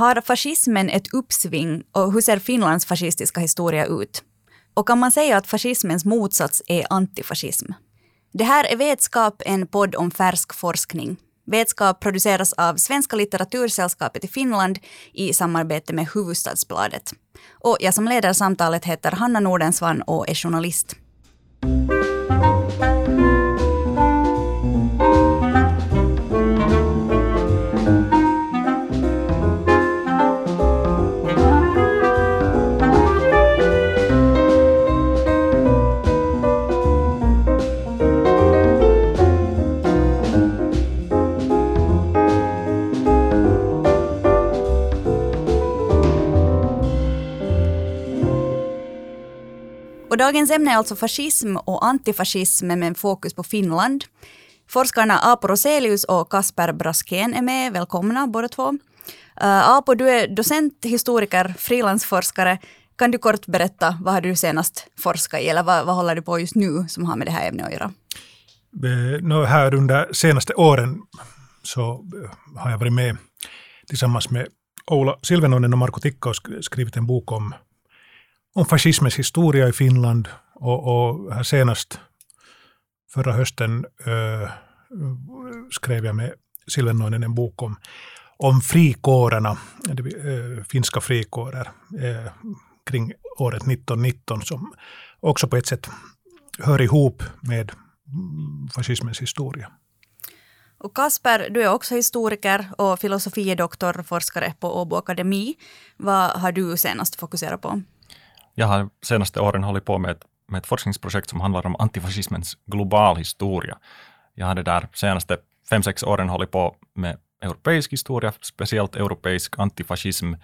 Har fascismen ett uppsving och hur ser Finlands fascistiska historia ut? Och kan man säga att fascismens motsats är antifascism? Det här är Vetskap, en podd om färsk forskning. Vetskap produceras av Svenska litteratursällskapet i Finland i samarbete med Huvudstadsbladet. Och jag som leder samtalet heter Hanna Nordensvan och är journalist. Dagens ämne är alltså fascism och antifascism med fokus på Finland. Forskarna Apo Roselius och Kasper Braskén är med. Välkomna båda två. Uh, Apo, du är docent, historiker, frilansforskare. Kan du kort berätta vad har du senast forskat i eller vad, vad håller du på just nu som har med det här ämnet att göra? No, här under senaste åren så har jag varit med tillsammans med Oula Silvenoinen och Marko Tikka och skrivit en bok om om fascismens historia i Finland och, och här senast förra hösten äh, skrev jag med Silvennoinen en bok om, om frikårerna, äh, finska frikårer äh, kring året 1919 som också på ett sätt hör ihop med fascismens historia. Och Kasper, du är också historiker och filosofie forskare på Åbo Akademi. Vad har du senast fokuserat på? Jag har senaste åren hållit på med ett, med ett forskningsprojekt som handlar om antifascismens global historia. Jag har det där senaste fem, sex åren hållit på med europeisk historia, speciellt europeisk antifascism,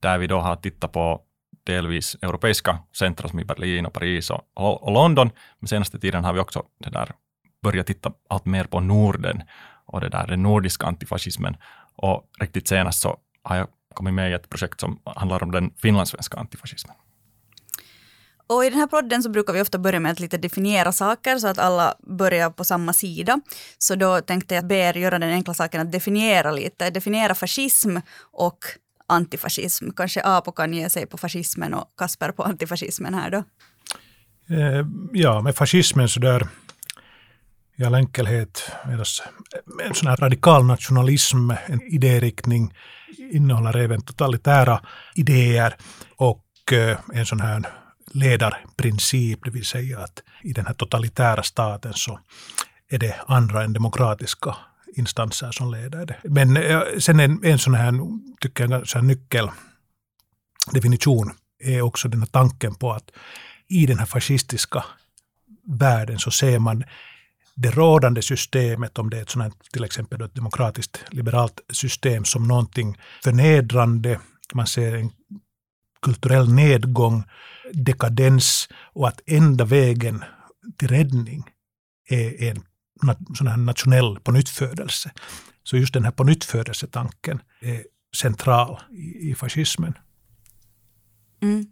där vi då har tittat på delvis europeiska centra som i Berlin och Paris och, och London. Men senaste tiden har vi också det där börjat titta allt mer på Norden och det där, den nordiska antifascismen. Och riktigt senast så har jag kommit med i ett projekt som handlar om den finlandssvenska antifascismen. Och i den här podden så brukar vi ofta börja med att lite definiera saker så att alla börjar på samma sida. Så då tänkte jag be er göra den enkla saken att definiera lite. Definiera fascism och antifascism. Kanske Apo kan ge sig på fascismen och Kasper på antifascismen här då. Eh, ja, med fascismen så där i all enkelhet en sån här radikal nationalism, en idériktning, innehåller även totalitära idéer och eh, en sån här ledarprincip, det vill säga att i den här totalitära staten så är det andra än demokratiska instanser som leder det. Men eh, sen en, en sån här, tycker jag, så här nyckeldefinition är också den här tanken på att i den här fascistiska världen så ser man det rådande systemet, om det är ett sånt till exempel ett demokratiskt liberalt system, som någonting förnedrande. Man ser en kulturell nedgång dekadens och att enda vägen till räddning är en sån här nationell pånyttfödelse. Så just den här pånyttfödelsetanken är central i, i fascismen. Mm.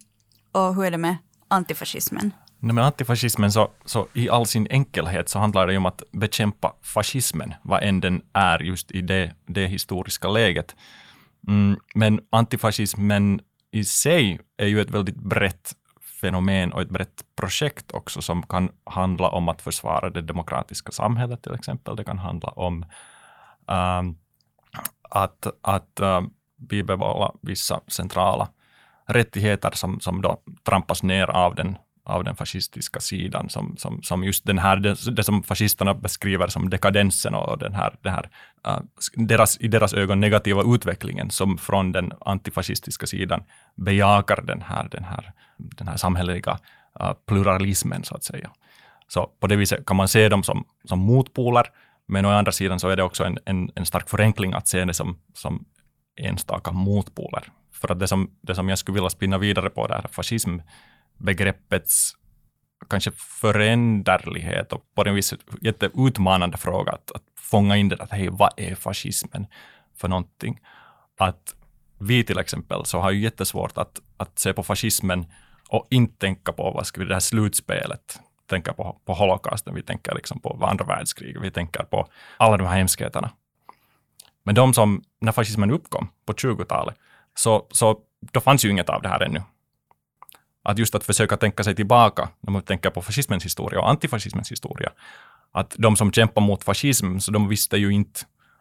Och hur är det med antifascismen? Nej, med antifascismen så, så i all sin enkelhet så handlar det om att bekämpa fascismen, vad än den är just i det, det historiska läget. Mm, men antifascismen i sig är ju ett väldigt brett fenomen och ett brett projekt också som kan handla om att försvara det demokratiska samhället till exempel. Det kan handla om um, att, att um, bibehålla vissa centrala rättigheter som, som då trampas ner av den, av den fascistiska sidan, som, som, som just den här, det, det som fascisterna beskriver som dekadensen och den här, den här uh, deras, i deras ögon negativa utvecklingen, som från den antifascistiska sidan bejakar den här, den här, den här samhälleliga uh, pluralismen, så att säga. Så på det viset kan man se dem som, som motpoler, men å andra sidan så är det också en, en, en stark förenkling att se det som, som enstaka motpoler. För att det som, det som jag skulle vilja spinna vidare på, där, fascism, begreppets kanske föränderlighet och på en vis jätteutmanande fråga att, att fånga in det att hej, vad är fascismen för någonting? Att vi till exempel så har ju jättesvårt att, att se på fascismen och inte tänka på vad ska vi, det här slutspelet, tänka på, på holocausten, vi tänker liksom på andra världskriget, vi tänker på alla de här hemskheterna. Men de som, när fascismen uppkom på 20-talet, så, så då fanns ju inget av det här ännu. Att just att försöka tänka sig tillbaka, när man tänker på fascismens historia och antifascismens historia, att de som kämpar mot fascism, så de visste ju inte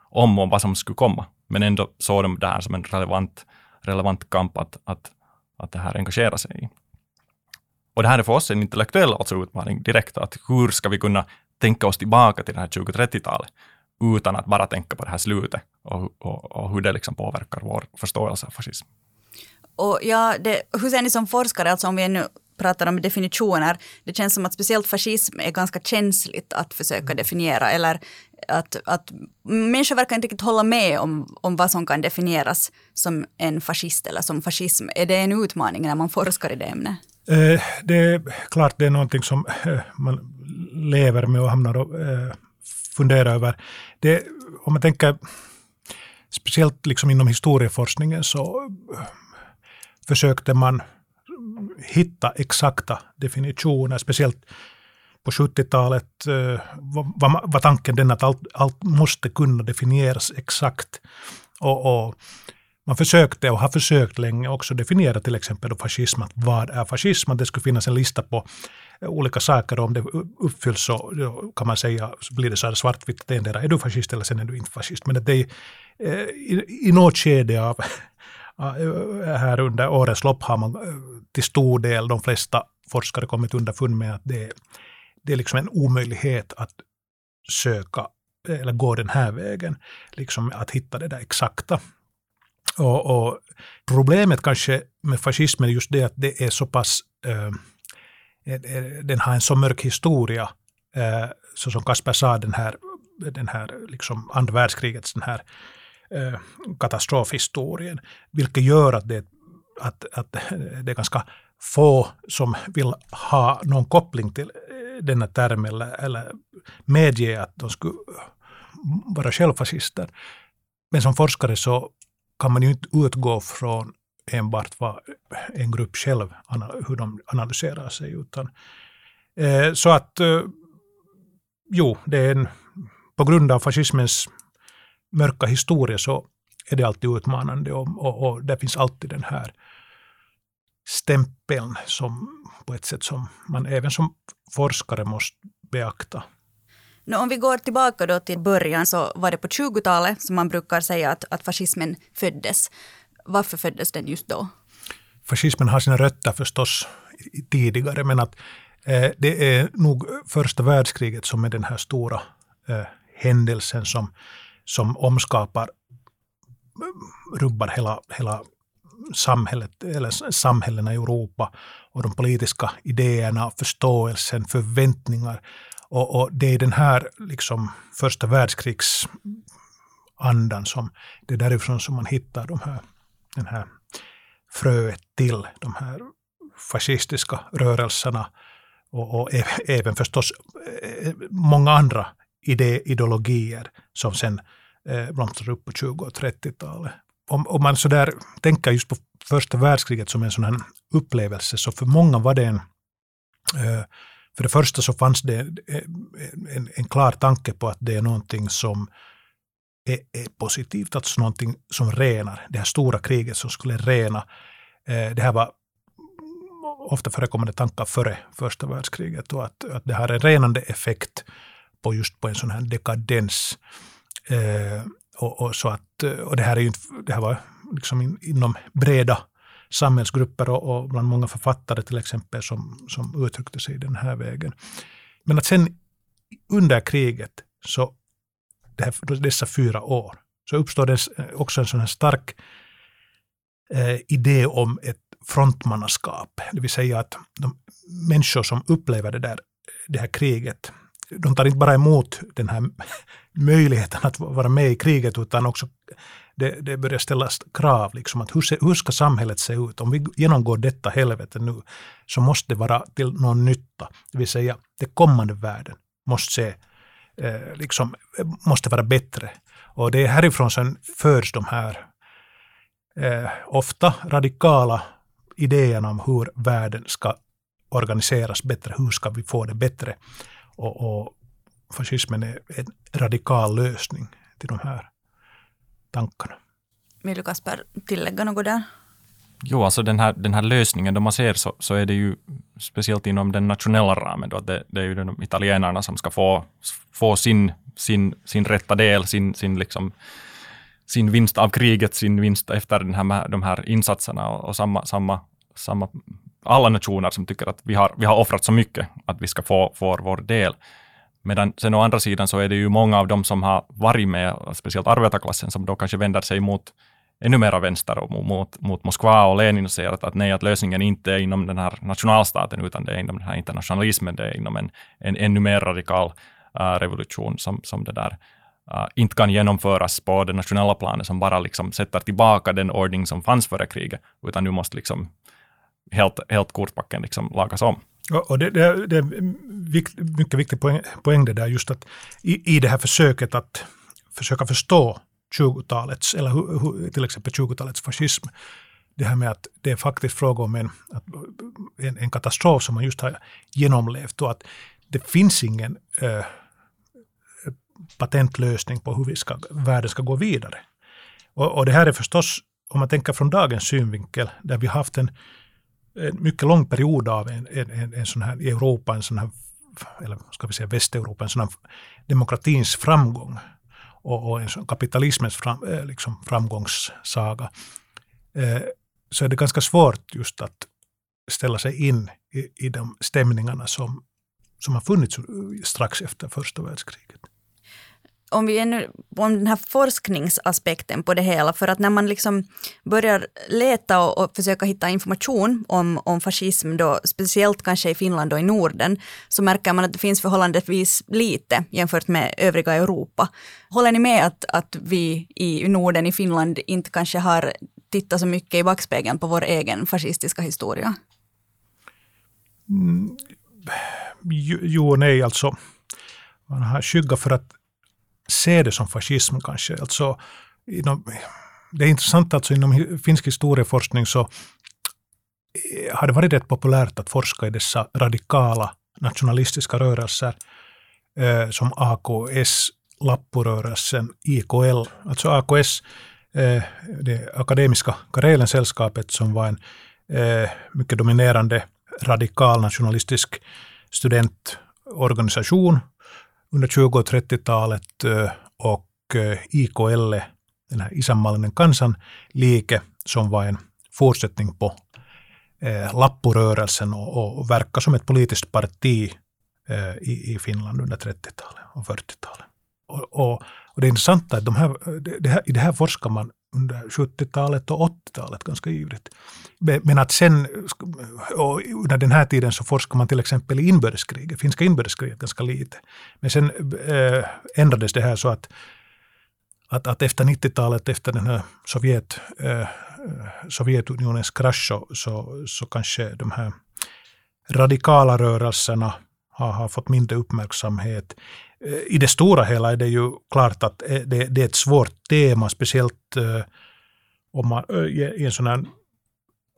om och vad som skulle komma, men ändå såg de det här som en relevant, relevant kamp att, att, att det här engagera sig i. Och det här är för oss en intellektuell alltså utmaning direkt, att hur ska vi kunna tänka oss tillbaka till det här 2030-talet utan att bara tänka på det här slutet och, och, och hur det liksom påverkar vår förståelse av fascism. Och ja, det, hur ser ni som forskare, alltså om vi ännu pratar om definitioner, det känns som att speciellt fascism är ganska känsligt att försöka definiera eller att, att människor verkar inte riktigt hålla med om, om vad som kan definieras som en fascist eller som fascism. Är det en utmaning när man forskar i det ämnet? Eh, det är klart det är någonting som eh, man lever med och hamnar och eh, funderar över. Det, om man tänker speciellt liksom inom historieforskningen så försökte man hitta exakta definitioner, speciellt på 70-talet var, var tanken den att allt, allt måste kunna definieras exakt. Och, och man försökte och har försökt länge också definiera till exempel fascism. Att vad är fascism? Att det skulle finnas en lista på eh, olika saker och om det uppfylls så kan man säga, så blir det så här svartvitt, att endera är du fascist eller sen är du inte fascist. Men att det är i, i något skede av Eh, eh, här under årens lopp har man eh, till stor del, de flesta forskare kommit underfund med att det, det är liksom en omöjlighet att söka eller gå den här vägen, liksom att hitta det där exakta. Och, och, problemet kanske med fascismen är just det att det är så pass, eh, den har en så mörk historia, eh, så som Kasper sa, den här, den här liksom andra världskrigets den här eh, katastrofhistorien, vilket gör att det, att, att det är ganska få som vill ha någon koppling till eh, denna term eller, eller medge att de skulle vara självfascister. Men som forskare så kan man ju inte utgå från enbart vad en grupp själv, hur de analyserar sig. Utan, eh, så att, eh, jo, det är en, på grund av fascismens mörka historia så är det alltid utmanande och, och, och det finns alltid den här stämpeln som på ett sätt som man även som forskare måste beakta. No, om vi går tillbaka då till början så var det på 20-talet som man brukar säga att, att fascismen föddes. Varför föddes den just då? Fascismen har sina rötter förstås tidigare men att eh, det är nog första världskriget som är den här stora eh, händelsen som, som omskapar, rubbar hela, hela samhället, eller samhällena i Europa och de politiska idéerna, förståelsen, förväntningar. Och, och, det är den här liksom, första världskrigsandan som det är därifrån som man hittar de här, den här fröet till de här fascistiska rörelserna och, och även förstås eh, många andra idéideologier som sen eh, blomstrar upp på 20 och 30-talet. Om, om man så där tänker just på första världskriget som en sån här upplevelse, så för många var det en eh, för det första så fanns det eh, en, en klar tanke på att det är någonting som är, är positivt, alltså någonting som renar. Det här stora kriget som skulle rena. Eh, det här var ofta förekommande tankar före första världskriget och att, att det har en renande effekt på just på en sån här dekadens. Eh, och, och, så att, eh, och det här, är ju, det här var liksom in, inom breda samhällsgrupper och, och bland många författare till exempel som, som uttryckte sig den här vägen. Men att sen under kriget, så här, dessa fyra år, så uppstår det eh, också en sån här stark eh, idé om ett frontmannaskap. Det vill säga att de människor som upplever det, där, det här kriget, de tar inte bara emot den här möjligheten att vara med i kriget, utan också det, det börjar ställas krav. Liksom, att hur, hur ska samhället se ut? Om vi genomgår detta helvete nu så måste det vara till någon nytta. Det vill säga, det kommande världen måste, se, eh, liksom, måste vara bättre. Och det är härifrån sen föds de här eh, ofta radikala idéerna om hur världen ska organiseras bättre. Hur ska vi få det bättre? Och, och fascismen är en radikal lösning till de här tankarna. Vill du Kasper tillägga något där? Jo, alltså den här, den här lösningen, då man ser så, så är det ju speciellt inom den nationella ramen, då, att det, det är ju de italienarna som ska få, få sin, sin, sin rätta del, sin, sin, liksom, sin vinst av kriget, sin vinst efter den här, de här insatserna och, och samma, samma, samma, alla nationer som tycker att vi har, vi har offrat så mycket att vi ska få, få vår del. Medan sen å andra sidan så är det ju många av dem som har varit med, speciellt arbetarklassen, som då kanske vänder sig mot ännu mera vänster och mot, mot Moskva och Lenin och säger att, att nej, att lösningen inte är inom den här nationalstaten, utan det är inom den här internationalismen, det är inom en, en ännu mer radikal uh, revolution som, som det där uh, inte kan genomföras på det nationella planet, som bara liksom sätter tillbaka den ordning som fanns före kriget, utan nu måste liksom helt, helt kortbacken liksom lagas om. Och det, det, det är mycket viktig poäng, poäng det där just att i, i det här försöket att försöka förstå 20-talets, eller hu, hu, till exempel 20-talets fascism, det här med att det är faktiskt fråga om en, en, en katastrof som man just har genomlevt och att det finns ingen äh, patentlösning på hur vi ska, världen ska gå vidare. Och, och, det här är förstås, om man tänker från dagens synvinkel, där vi haft en, en mycket lång period av en, en, en, en sån här i Europa, en sån här, eller ska vi säga Västeuropa, en sån här demokratins framgång och, och en sån kapitalismens fram, eh, liksom framgångssaga. Eh, så är det ganska svårt just att ställa sig in i, i de stämningarna som, som har funnits strax efter första världskriget om vi ännu, om den här forskningsaspekten på det hela, för att när man liksom börjar leta och, och försöka hitta information om, om fascism, då, speciellt kanske i Finland och i Norden, så märker man att det finns förhållandevis lite jämfört med övriga Europa. Håller ni med att, att vi i Norden, i Finland, inte kanske har tittat så mycket i backspegeln på vår egen fascistiska historia? Mm, jo och nej, alltså. Man har skyggat för att se det som fascism kanske. Alltså, inom, det är intressant alltså inom finsk historieforskning så eh, har det varit rätt populärt att forska i dessa radikala nationalistiska rörelser eh, som AKS, Lapporörelsen, IKL. Alltså AKS, eh, det akademiska Karelensällskapet som var en eh, mycket dominerande radikal nationalistisk studentorganisation under 20 och 30-talet och IKL, den här isänmaallinen kansanliike, som var en fortsättning på Lapporörelsen och, och verkar som ett politiskt parti i, i Finland under 30-talet och 40-talet. Och, och, och, det intressanta är att de här, det här, i det här forskar man under 70-talet och 80-talet ganska ivrigt. Men att sen, under den här tiden så forskar man till exempel i inbördeskriget, finska inbördeskriget ganska lite. Men sen äh, ändrades det här så att, att, att efter 90-talet, efter den här Sovjet, äh, Sovjetunionens krasch, så, så, så kanske de här radikala rörelserna har, har fått mindre uppmärksamhet. Eh, I det stora hela är det ju klart att eh, det, det är ett svårt tema, speciellt eh, om man, i en sån här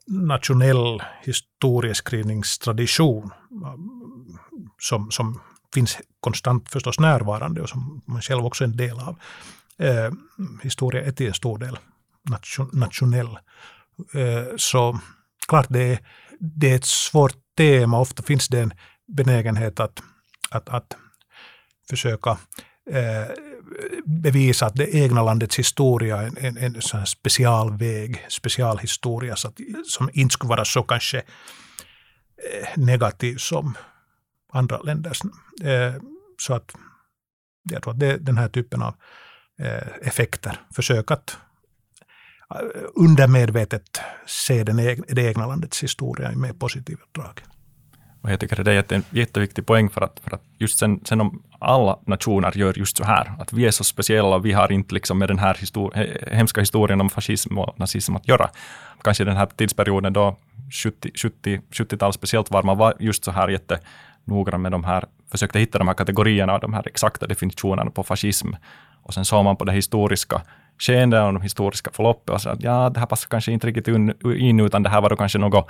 nationell historieskrivningstradition som, som finns konstant förstås närvarande och som man själv också är en del av. Eh, historia är till en stor del nation, nationell. Eh, så klart det är, det är ett svårt tema. Ofta finns det en benägenhet att, att, att försöka eh, bevisa att det egna landets historia är en, en, en sån specialväg, specialhistoria så att, som inte skulle vara så kanske eh, negativ som andra länders. Eh, så att jag tror att det är den här typen av effekter. Försök att undermedvetet se den egna, det egna landets historia i mer positiva drag. Och jag tycker det är en jätteviktig poäng för att, för att just sen, sen om alla nationer gör just så här, att vi är så speciella och vi har inte liksom med den här histori hemska historien om fascism och nazism att göra. Kanske den här tidsperioden då 70, 70, 70-tal speciellt var man var just så här jättenoggrann med de här, försökte hitta de här kategorierna och de här exakta definitionerna på fascism. Och sen såg man på det historiska skeendet och de historiska förloppet och sa att ja, det här passar kanske inte riktigt in, utan det här var då kanske något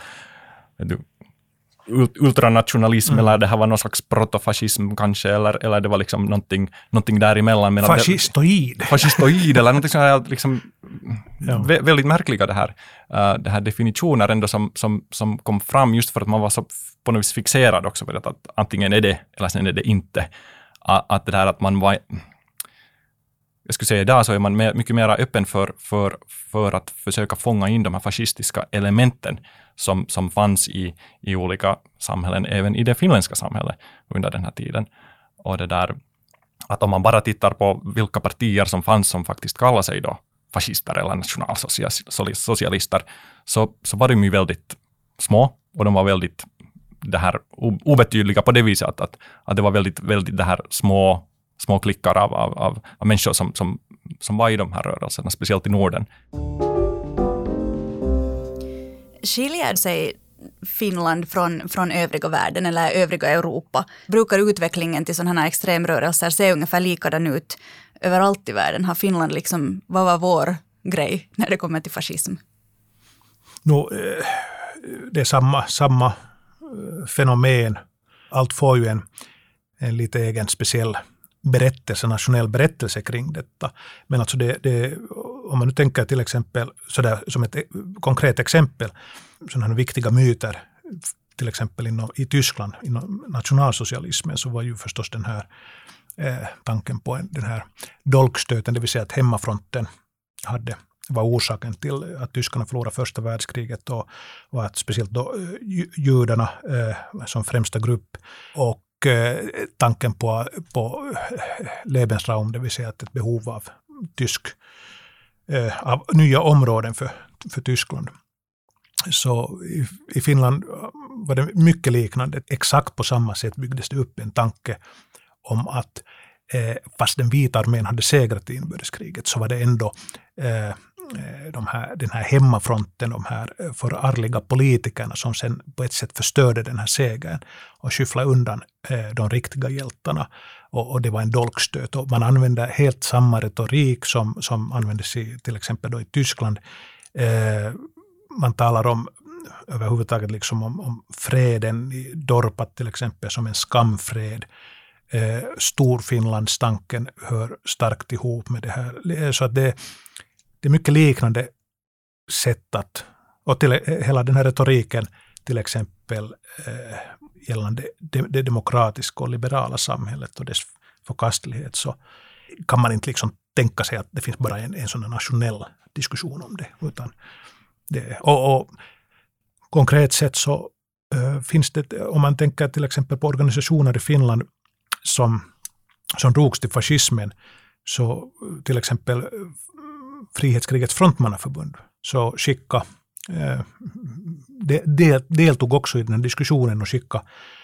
ultranationalism mm. eller det här var någon slags protofascism kanske eller, eller det var liksom någonting, någonting däremellan. Men Fascistoid. Det, fascistoid eller någonting sånt här, liksom, ja. väldigt märkliga det här, uh, det här definitioner ändå som, som, som kom fram just för att man var så på något vis fixerad också vid att, att antingen är det eller sen är det inte. Att, att det här att man var jag skulle säga idag så är man mer, mycket mer öppen för, för, för att försöka fånga in de här fascistiska elementen som, som fanns i, i olika samhällen, även i det finländska samhället under den här tiden. Och det där att om man bara tittar på vilka partier som fanns som faktiskt kallar sig då fascister eller nationalsocialister, så, så var de ju väldigt små och de var väldigt det här obetydliga på det viset att, att, att det var väldigt, väldigt det här små små klickar av, av, av, människor som, som, som var i de här rörelserna, speciellt i Norden. Skiljer sig Finland från, från övriga världen eller övriga Europa? Brukar utvecklingen till sådana här extremrörelser se ungefär likadan ut överallt i världen? Har Finland liksom, vad var vår grej när det kommer till fascism? No, eh, det är samma, samma eh, fenomen. Allt får ju en, en lite egen speciell berättelse, nationell berättelse kring detta. Men alltså det, det, om man nu tänker till exempel, sådär, som ett e-, konkret exempel, sådana viktiga myter, till exempel inom, i Tyskland, inom nationalsocialismen, så var ju förstås den här eh, tanken på en, den här dolkstöten, det vill säga att hemmafronten hade var orsaken till att tyskarna förlorade första världskriget och, och att speciellt då eh, judarna eh, som främsta grupp och Eh, tanken på, på eh, Lebensraum, det vill säga att ett behov av tysk, eh, av nya områden för, för Tyskland. Så i, i Finland eh, var det mycket liknande. Exakt på samma sätt byggdes det upp en tanke om att eh, fast den vita armén hade segrat i inbördeskriget så var det ändå eh, eh de här, den här hemmafronten, de här eh, förargliga politikerna som sen på ett sätt förstörde den här segern och skyfflade undan eh, de riktiga hjältarna. Och, och, det var en dolkstöt. Och man använde helt samma retorik som, som användes i till exempel då i Tyskland. Eh, man talar om överhuvudtaget liksom om, om freden i Dorpat till exempel som en skamfred. Eh, Storfinlandstanken hör starkt ihop med det här. Eh, så att det, det är mycket liknande sätt att, och till, eh, hela den här retoriken till exempel eh, gällande det, det demokratiska och liberala samhället och dess förkastlighet så kan man inte liksom tänka sig att det finns bara en, en sån nationell diskussion om det. Utan det och, och konkret sett så äh, finns det, om man tänker till exempel på organisationer i Finland som, som drogs till fascismen, så eh, till exempel eh, Frihetskrigets frontmannaförbund så skicka, de, deltog också i den här diskussionen och skickade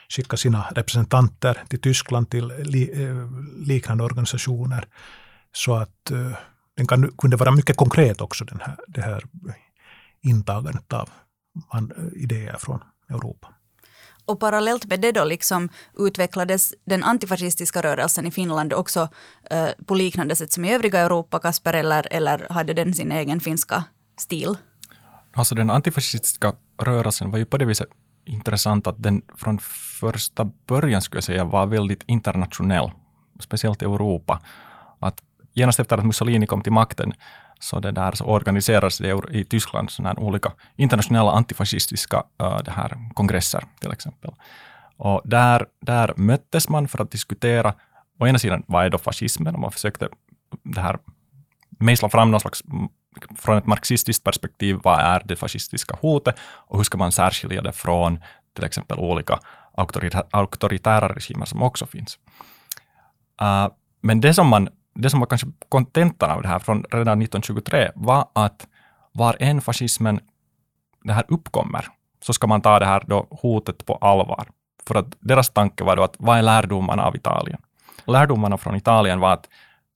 skicka sina representanter till Tyskland, till li, eh, liknande organisationer. Så att eh, den kan, kunde vara mycket konkret också, den här, det här intagandet av eh, idéer från Europa. Och parallellt med det då liksom utvecklades den antifascistiska rörelsen i Finland också eh, på liknande sätt som i övriga Europa, Kasper, eller, eller hade den sin egen finska stil? Alltså den antifascistiska rörelsen var ju på det viset intressant att den från första början skulle jag säga var väldigt internationell, speciellt i Europa. Att genast efter att Mussolini kom till makten så det där så organiserades det i Tyskland sådana olika internationella antifascistiska uh, det här kongresser till exempel. Och där, där möttes man för att diskutera å ena sidan vad är då fascismen och man försökte äh, det här mejsla fram någon slags från ett marxistiskt perspektiv, vad är det fascistiska hotet och hur ska man särskilja det från till exempel olika auktoritära regimer som också finns. Uh, men det som man det som var kanske kontentan av det här från redan 1923 var att var en fascismen det här uppkommer, så ska man ta det här då hotet på allvar. För att deras tanke var då att vad är lärdomarna av Italien? Lärdomarna från Italien var att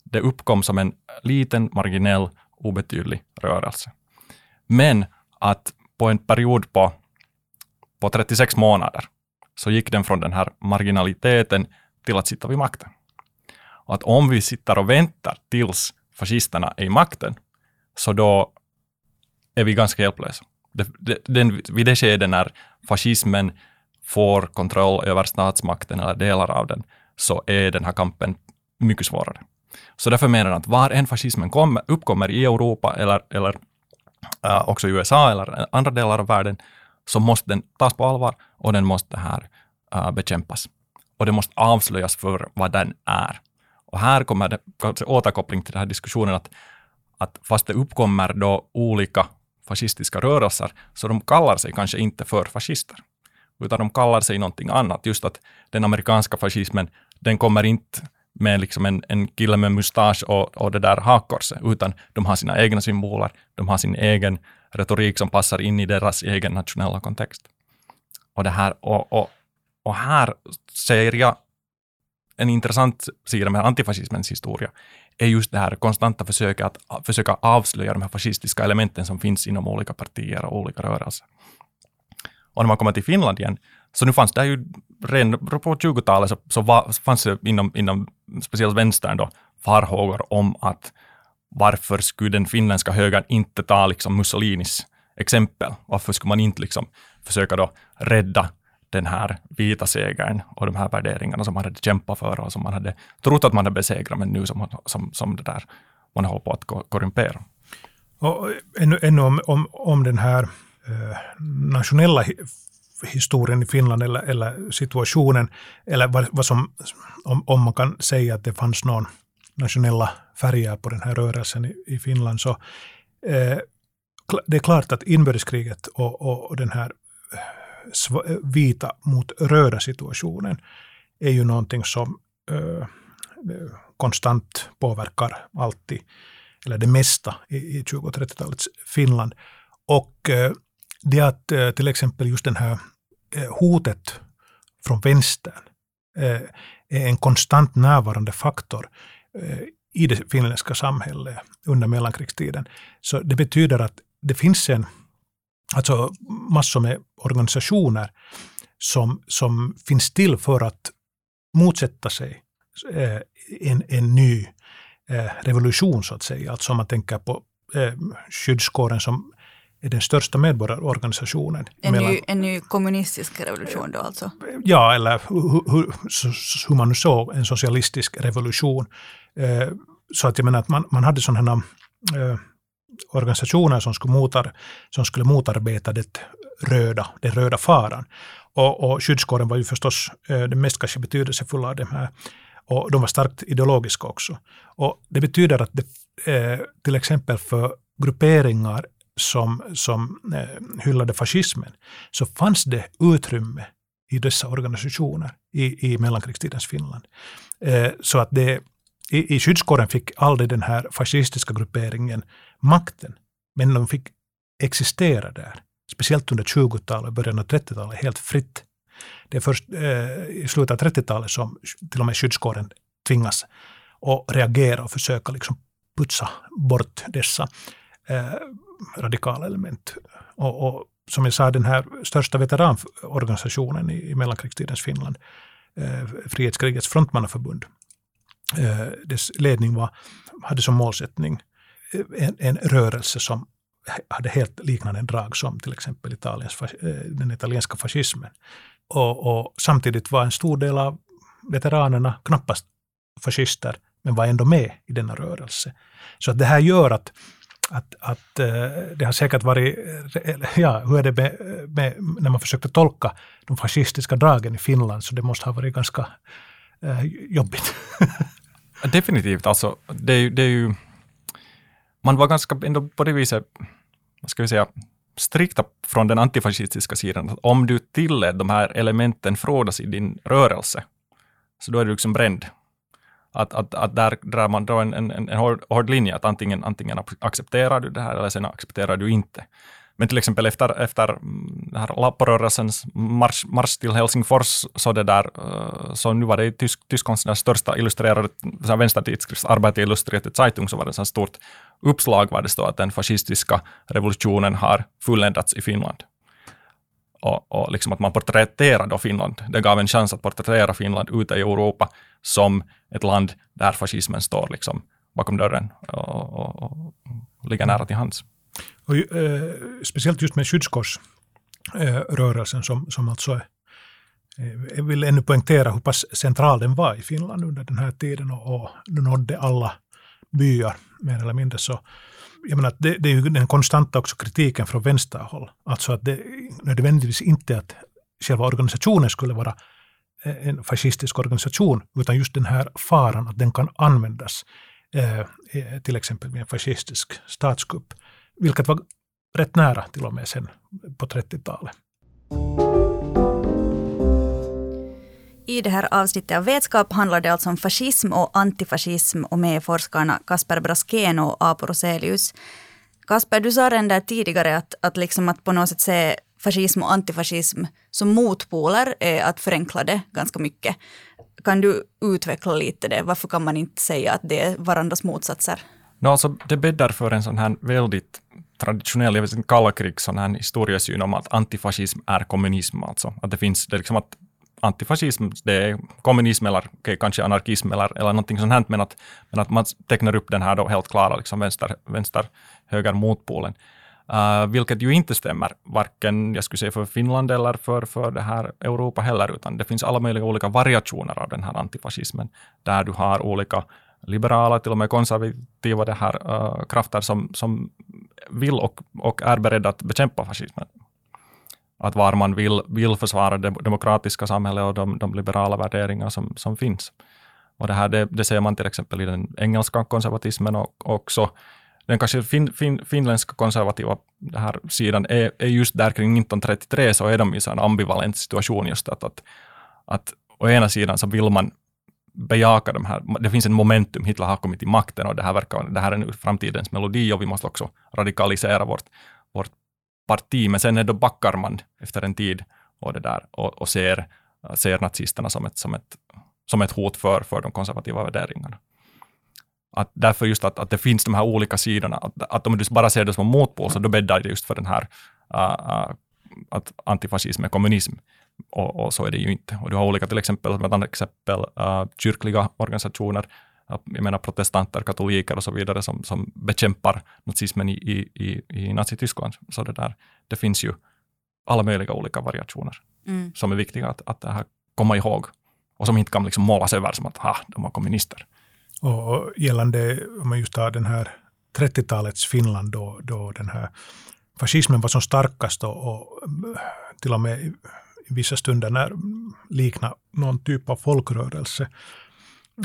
det uppkom som en liten, marginell, obetydlig rörelse. Men att på en period på, på 36 månader så gick den från den här marginaliteten till att sitta vid makten. Och att om vi sitter och väntar tills fascisterna är i makten, så då är vi ganska hjälplösa. Den, vid det skedet när fascismen får kontroll över statsmakten eller delar av den, så är den här kampen mycket svårare. Så därför menar jag att var än fascismen kommer, uppkommer i Europa eller, eller äh, också i USA eller andra delar av världen, så måste den tas på allvar och den måste här äh, bekämpas. Och det måste avslöjas för vad den är. Och här kommer det kanske återkoppling till den här diskussionen att, att fast det uppkommer då olika fascistiska rörelser, så de kallar sig kanske inte för fascister, utan de kallar sig någonting annat. Just att den amerikanska fascismen, den kommer inte med liksom en, en kille med mustasch och, och det där hakkorset, utan de har sina egna symboler, de har sin egen retorik som passar in i deras egen nationella kontext. Och, det här, och, och, och här ser jag en intressant sida med antifascismens historia, är just det här konstanta försöket att försöka avslöja de här fascistiska elementen som finns inom olika partier och olika rörelser. Och när man kommer till Finland igen, så nu fanns det ju redan på 20-talet så, så var, fanns det inom, inom speciellt vänstern då farhågor om att varför skulle den finländska högern inte ta liksom Mussolinis exempel? Varför skulle man inte liksom försöka då rädda den här vita segern och de här värderingarna som man hade kämpat för och som man hade trott att man hade besegrat, men nu som, som, som det där man håller på att korrumpera. Och ännu, ännu om, om, om den här eh, nationella historien i Finland eller, eller situationen, eller vad, vad som, om, om, man kan säga att det fanns någon nationella färger på den här rörelsen i, i Finland, så eh, det är klart att inbördeskriget och, och, och den här eh, eh, vita mot röda situationen är ju någonting som eh, konstant påverkar alltid, eller det mesta i, i 20 och 30-talets Finland. Och eh, det att eh, till exempel just den här eh, hotet från vänstern eh, är en konstant närvarande faktor i det finländska samhället under mellankrigstiden. Så det betyder att det finns en alltså massor med organisationer som, som finns till för att motsätta sig en, en ny revolution, så att säga. Alltså om man tänker på skyddskåren som är den största medborgarorganisationen. En, mellan, ny, en ny kommunistisk revolution då alltså? Ja, eller hur, hur, hur man nu såg en socialistisk revolution. Eh, så att jag menar att man, man hade sådana eh, organisationer som skulle, motar, som skulle motarbeta det röda, den röda faran. Och, och skyddskåren var ju förstås eh, den mest kanske betydelsefulla av de här. Och de var starkt ideologiska också. Och det betyder att det, eh, till exempel för grupperingar som, som eh, hyllade fascismen, så fanns det utrymme i dessa organisationer i, i mellankrigstidens Finland. Eh, så att det, i, i skyddskåren fick aldrig den här fascistiska grupperingen makten, men de fick existera där. Speciellt under 20-talet och början av 30-talet helt fritt. Det är först eh, i slutet av 30-talet som till och med skyddskåren tvingas att reagera och försöka liksom putsa bort dessa eh, radikala element. Och, och, som jag sa, den här största veteranorganisationen i, i mellankrigstidens Finland, eh, Frihetskrigets frontmannaförbund, eh, dess ledning var, hade som målsättning eh, en, en rörelse som hade helt liknande drag som till exempel Italiens, eh, den italienska fascismen. Och, och, samtidigt var en stor del av veteranerna knappast fascister, men var ändå med i denna rörelse. Så att det här gör att, att, att eh, det har säkert varit, eh, ja, hur är det med, med, när man försökte tolka de fascistiska dragen i Finland, så det måste ha varit ganska eh, jobbigt. Definitivt, alltså det är, det är ju man var ganska ändå på det viset, vad ska vi säga, strikta från den antifascistiska sidan. Om du tillät de här elementen frodas i din rörelse, så då är du liksom bränd. Att, att, att där drar man då en, en, en hård, hård linje, att antingen, antingen accepterar du det här eller sen accepterar du inte. Men till exempel efter, efter mm, Lapporörelsens marsch, marsch till Helsingfors, så, det där, eh, så nu var det i tysk, Tysklands största illustrerade vänstertidskrift, Arbete Illustrierte Zeitung, så var det ett stort uppslag var det stod att den fascistiska revolutionen har fulländats i Finland. Och, och liksom att man porträtterade Finland. Det gav en chans att porträttera Finland ute i Europa som ett land där fascismen står liksom bakom dörren och, och, och ligger nära till hands. Och, eh, speciellt just med skyddskorsrörelsen eh, som, som alltså är Jag vill ännu poängtera hur pass central den var i Finland under den här tiden och, och nådde alla byar mer eller mindre. Så jag menar, det, det är ju den konstanta också kritiken från vänsterhåll. Alltså att det nödvändigtvis inte att själva organisationen skulle vara eh, en fascistisk organisation, utan just den här faran att den kan användas eh, eh till exempel vid en fascistisk statskupp, vilket var rätt nära till och med sen på 30-talet. I det här avsnittet av Vetskap handlar det alltså om fascism och antifascism och med forskarna Kasper Braskén och Apo Roselius. Kasper, du sa redan där tidigare att, att, liksom att på något sätt se fascism och antifascism som motpoler är att förenkla det ganska mycket. Kan du utveckla lite det? Varför kan man inte säga att det är varandras motsatser? No, alltså, det bäddar för en sån här väldigt traditionell, jag vet inte, kalla krig, sån här historiesyn om att antifascism är kommunism. Alltså. Att det finns, det liksom att antifascism, det är kommunism eller okay, kanske anarkism eller, eller någonting sånt här, men att, men att man tecknar upp den här då helt klara liksom vänster, vänster höger motpolen. Uh, vilket ju inte stämmer, varken jag skulle säga för Finland eller för, för det här Europa heller, utan det finns alla möjliga olika variationer av den här antifascismen, där du har olika liberala, till och med konservativa det här, uh, krafter som, som vill och, och är beredda att bekämpa fascismen att var man vill, vill försvara det demokratiska samhället och de, de liberala värderingar som, som finns. Och det, här, det, det ser man till exempel i den engelska konservatismen och också den kanske fin, fin, finländska konservativa det här sidan är, är just där kring 1933 så är de i en ambivalent situation just att, att, att å ena sidan så vill man bejaka de här, det finns en momentum, Hitler har kommit till makten och det här verkar, det här är nu framtidens melodi och vi måste också radikalisera vårt, vårt parti, men sen är då backar man efter en tid och, det där, och, och ser, ser nazisterna som ett, som ett, som ett hot för, för de konservativa värderingarna. Att därför just att, att det finns de här olika sidorna, att, att om du bara ser det som motpol, så då bäddar det just för den här uh, att antifascism är kommunism. Och, och, så är det ju inte. Och du har olika, till exempel, med andra exempel, uh, kyrkliga organisationer jag menar protestanter, katoliker och så vidare som, som bekämpar nazismen i, i, i Nazityskland. Så det, där, det finns ju alla möjliga olika variationer mm. som är viktiga att, att här komma ihåg och som inte kan liksom målas över som att ha, de var kommunister. Och gällande, om man just tar den här 30-talets Finland då, då den här fascismen var som starkast och, och till och med i vissa stunder när likna någon typ av folkrörelse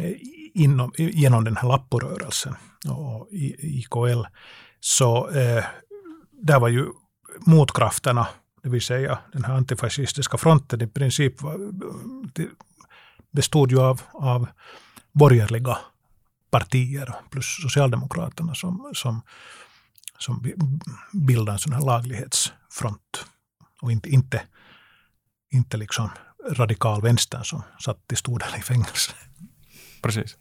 Eh, inom, genom den här Lapporörelsen och IKL. Så eh, där var ju motkrafterna, det vill säga den här antifascistiska fronten i princip var, bestod ju av, av borgerliga partier plus Socialdemokraterna som, som, som bildade en sån här laglighetsfront. Och inte, inte, inte liksom radikal-vänstern som satt till stor del i fängelse. Precis.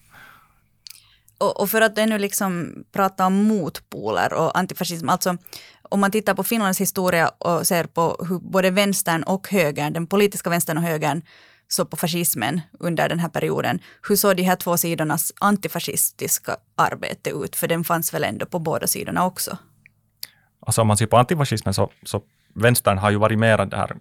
Och, och, för att ännu liksom prata om motpoler och antifascism, alltså om man tittar på Finlands historia och ser på hur både vänstern och högern, den politiska vänstern och högern, såg på fascismen under den här perioden. Hur såg de här två sidornas antifascistiska arbete ut? För den fanns väl ändå på båda sidorna också? Alltså om man ser på antifascismen så, så vänstern har ju varit mera där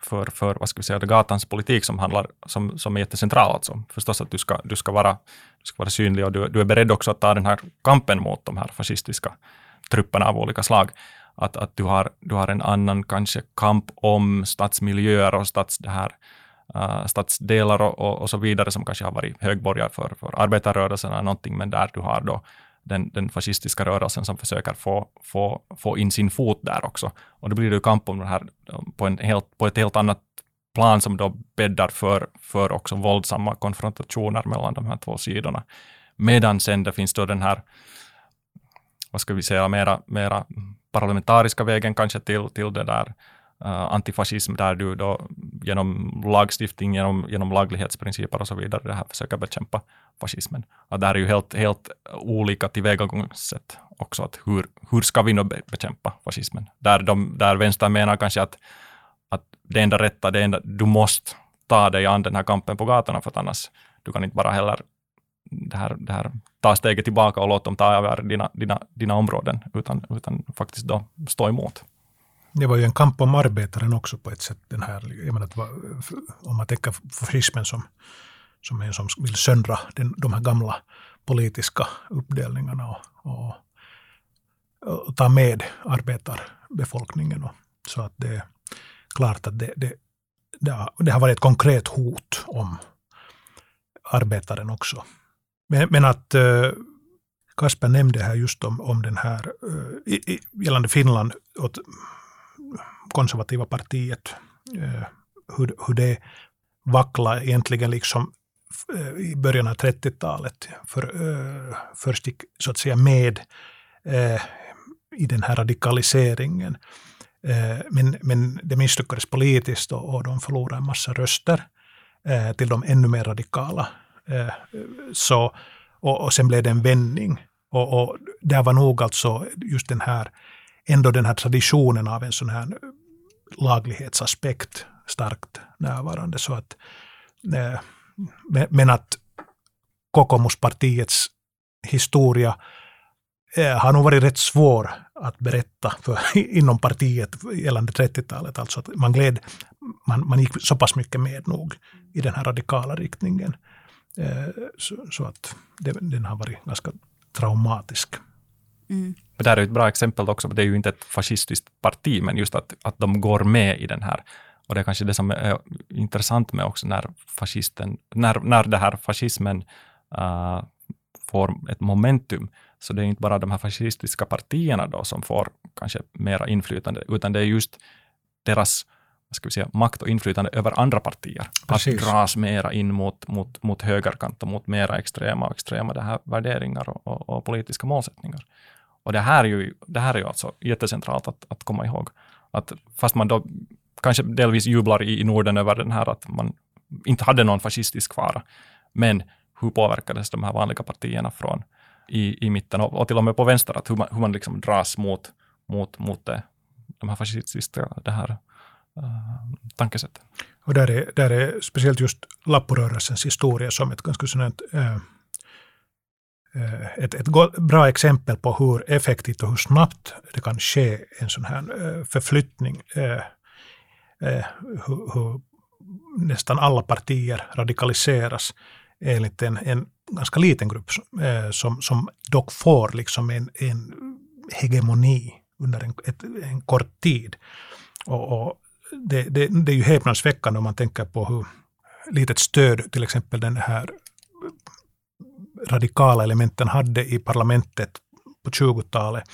för, för vad ska vi säga, gatans politik som, handlar, som, som är jättecentral. Alltså. Förstås att du ska, du ska, vara, du ska vara synlig och du, du är beredd också att ta den här kampen mot de här fascistiska trupperna av olika slag. Att, att du, har, du har en annan kanske kamp om stadsmiljöer och stads, det här, uh, stadsdelar och, och, och, så vidare som kanske har varit högborgar för, för arbetarrörelsen eller någonting, men där du har då den, den fascistiska rörelsen som försöker få, få, få in sin fot där också. Och då blir det ju kamp om det här på, en helt, på ett helt annat plan som då bäddar för, för också våldsamma konfrontationer mellan de här två sidorna. Medan sen det finns då den här, vad ska vi säga, mera, mera parlamentariska vägen kanske till, till det där uh, Eh, antifascism där du då genom lagstiftning, genom, genom laglighetsprinciper och så vidare det här försöker bekämpa fascismen. Att det här är ju helt, helt olika tillvägagångssätt också. Att hur, hur ska vi nu bekämpa fascismen? Där, de, där vänstern menar kanske att, att det enda rätta, det enda, du måste ta dig an den här kampen på gatorna för att annars du kan inte bara heller det här, det här, ta steget tillbaka och låta dem ta över dina, dina, dina områden, utan, utan faktiskt då stå emot det var ju en kamp om arbetaren också på ett sätt. Den här, jag menar, om man tänker fascismen som, som en som vill söndra den, de här gamla politiska uppdelningarna och, och, och ta med arbetarbefolkningen. Och, så att det är klart att det, det, det, har, det har varit ett konkret hot om arbetaren också. Men, men att uh, Kasper nämnde här just om, om den här, uh, i, gällande Finland, åt konservativa partiet, eh, hur, hur det vacklade egentligen liksom eh, i början av 30-talet. För, eh, först gick så att säga med i den här radikaliseringen. Men, men det misslyckades politiskt och, och de förlorade en massa röster till de ännu mer radikala Eh, så, och, och sen blev det en vändning. Och, och där var nog alltså just den här, ändå den här traditionen av en sån här laglighetsaspekt starkt närvarande. Så att, eh, men att Kokomuspartiets historia eh, har nog varit rätt svår att berätta för, inom partiet gällande 30-talet. Alltså att man, gled, man, man gick så pass mycket med nog i den här radikala riktningen. Eh, så, så att det, den har varit ganska traumatisk. Mm. Det här är ett bra exempel också, det är ju inte ett fascistiskt parti, men just att, att de går med i den här. Och det är kanske det som är intressant med också när fascisten, när, när det här fascismen uh, får ett momentum, så det är inte bara de här fascistiska partierna då som får kanske mera inflytande, utan det är just deras ska vi säga, makt och inflytande över andra partier. Precis. Att dras mera in mot, mot, mot högerkant och mot mera extrema och extrema det här värderingar och, och, och, politiska målsättningar. Och det här är ju, det här är ju alltså jättecentralt att, att komma ihåg. Att fast man då kanske delvis jublar i, i Norden över den här att man inte hade någon fascistisk fara, men hur påverkades de här vanliga partierna från i, i mitten och, och till och med på vänster, att hur man, hur man liksom dras mot, mot, mot det, de här fascistiska det här eh, uh, tankesätt. Och där är, där är speciellt just lapporörelsens historia som ett ganska sådant uh, Eh, ett, ett bra exempel på hur effektivt och hur snabbt det kan ske en sån här eh, förflyttning. Eh, hur, hur nästan alla partier radikaliseras enligt en, en ganska liten grupp som, som dock får liksom en, en hegemoni under en, ett, en kort tid. Och, och det, det, det är ju häpnadsväckande om man tänker på hur litet stöd till exempel den här radikala elementen hade i parlamentet på 20-talet.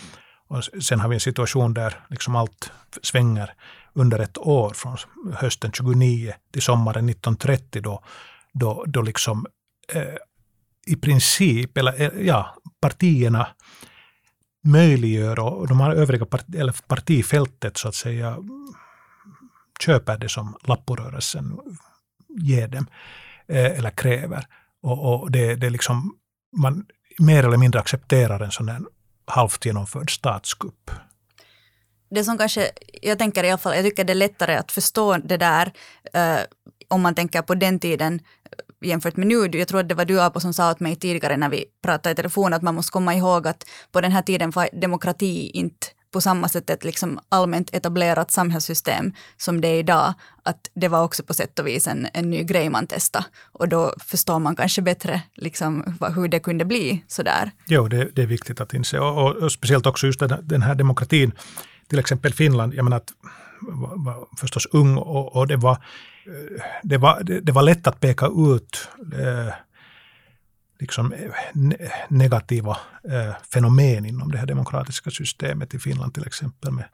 Och sen har vi en situation där liksom allt svänger under ett år, från hösten 29 till sommaren 1930, då, då, då liksom eh, i princip, eller eh, ja, partierna möjliggör och de här övriga part, eller partifältet så att säga köper det som lapporörelsen ger dem eh, eller kräver. Och, och det, det liksom, man mer eller mindre accepterar en sån här halvt genomförd statskupp. Det som kanske, jag tänker i alla fall, jag tycker det är lättare att förstå det där eh, om man tänker på den tiden eh, jämfört med nu. Jag tror att det var du Apo som sa åt mig tidigare när vi pratade i telefon att man måste komma ihåg att på den här tiden var demokrati inte på samma sätt ett liksom allmänt etablerat samhällssystem som det är idag, att det var också på sätt och vis en, en ny grej man testade. Och då förstår man kanske bättre liksom, hur det kunde bli sådär. Jo, det, det är viktigt att inse. Och, och, och speciellt också just den, den, här demokratin. Till exempel Finland, jag menar att var, var förstås ung och, och det, var, eh, det, var, det, det, var lätt att peka ut eh, liksom eh, negativa eh, fenomen inom det här demokratiska systemet i Finland till exempel med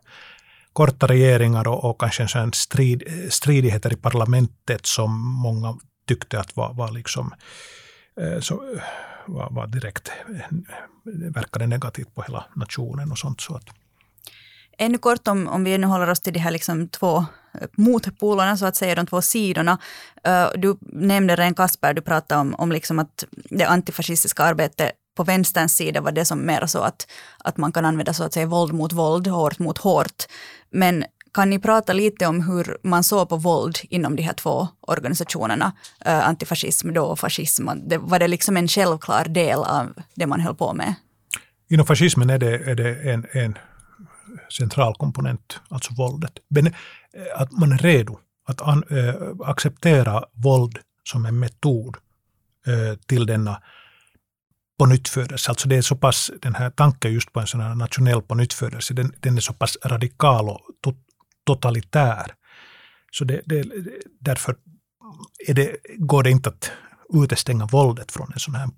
korta regeringar och, och kanske en strid, eh, stridigheter i parlamentet som många tyckte att var, var liksom så, var, var direkt verkade negativt på hela nationen och sånt. Så att. Ännu kort om, om vi nu håller oss till de här liksom två eh, motpolerna, så att säga, de två sidorna. Eh, du nämnde redan Kasper, du pratade om, om liksom att det antifascistiska arbetet på vänsterns sida var det som mer så att, att man kan använda så att säga våld mot våld, hårt mot hårt. Men kan ni prata lite om hur man såg på våld inom de här två organisationerna, uh, antifascism då och fascism? Det, var det liksom en självklar del av det man höll på med? Inom fascismen är det, är det en, en central komponent, alltså våldet. Men eh, att man är redo att an, äh, acceptera våld som en metod äh, till denna pånyttfödelse. Alltså det är så pass, den här tanken just på en sån här nationell pånyttfödelse, den, den är så pass radikal och to, totalitär. Så det, det, därför är det, går det inte att utestänga våldet från en sån här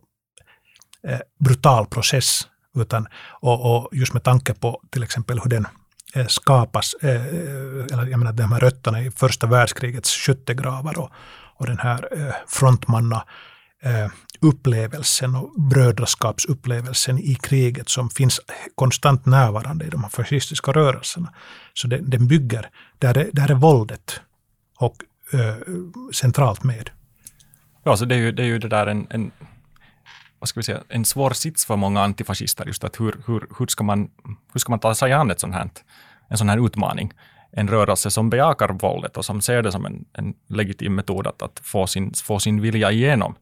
eh, brutal process. Utan, och, och, just med tanke på till exempel hur den eh, skapas, eh, eh, eller jag menar de här rötterna i första världskrigets skyttegravar och, och den här frontmanna upplevelsen och brödraskapsupplevelsen i kriget som finns konstant närvarande i de här fascistiska rörelserna. Så den, den bygger, där är, där är våldet och eh, centralt med. Ja, så det är ju det, är ju det där en, en, vad ska vi säga, en svår sits för många antifascister, just att hur, hur, hur, ska, man, hur ska man ta sig an ett sånt här, en sån här utmaning? En rörelse som bejakar våldet och som ser det som en, en legitim metod att, att få, sin, få sin vilja igenom.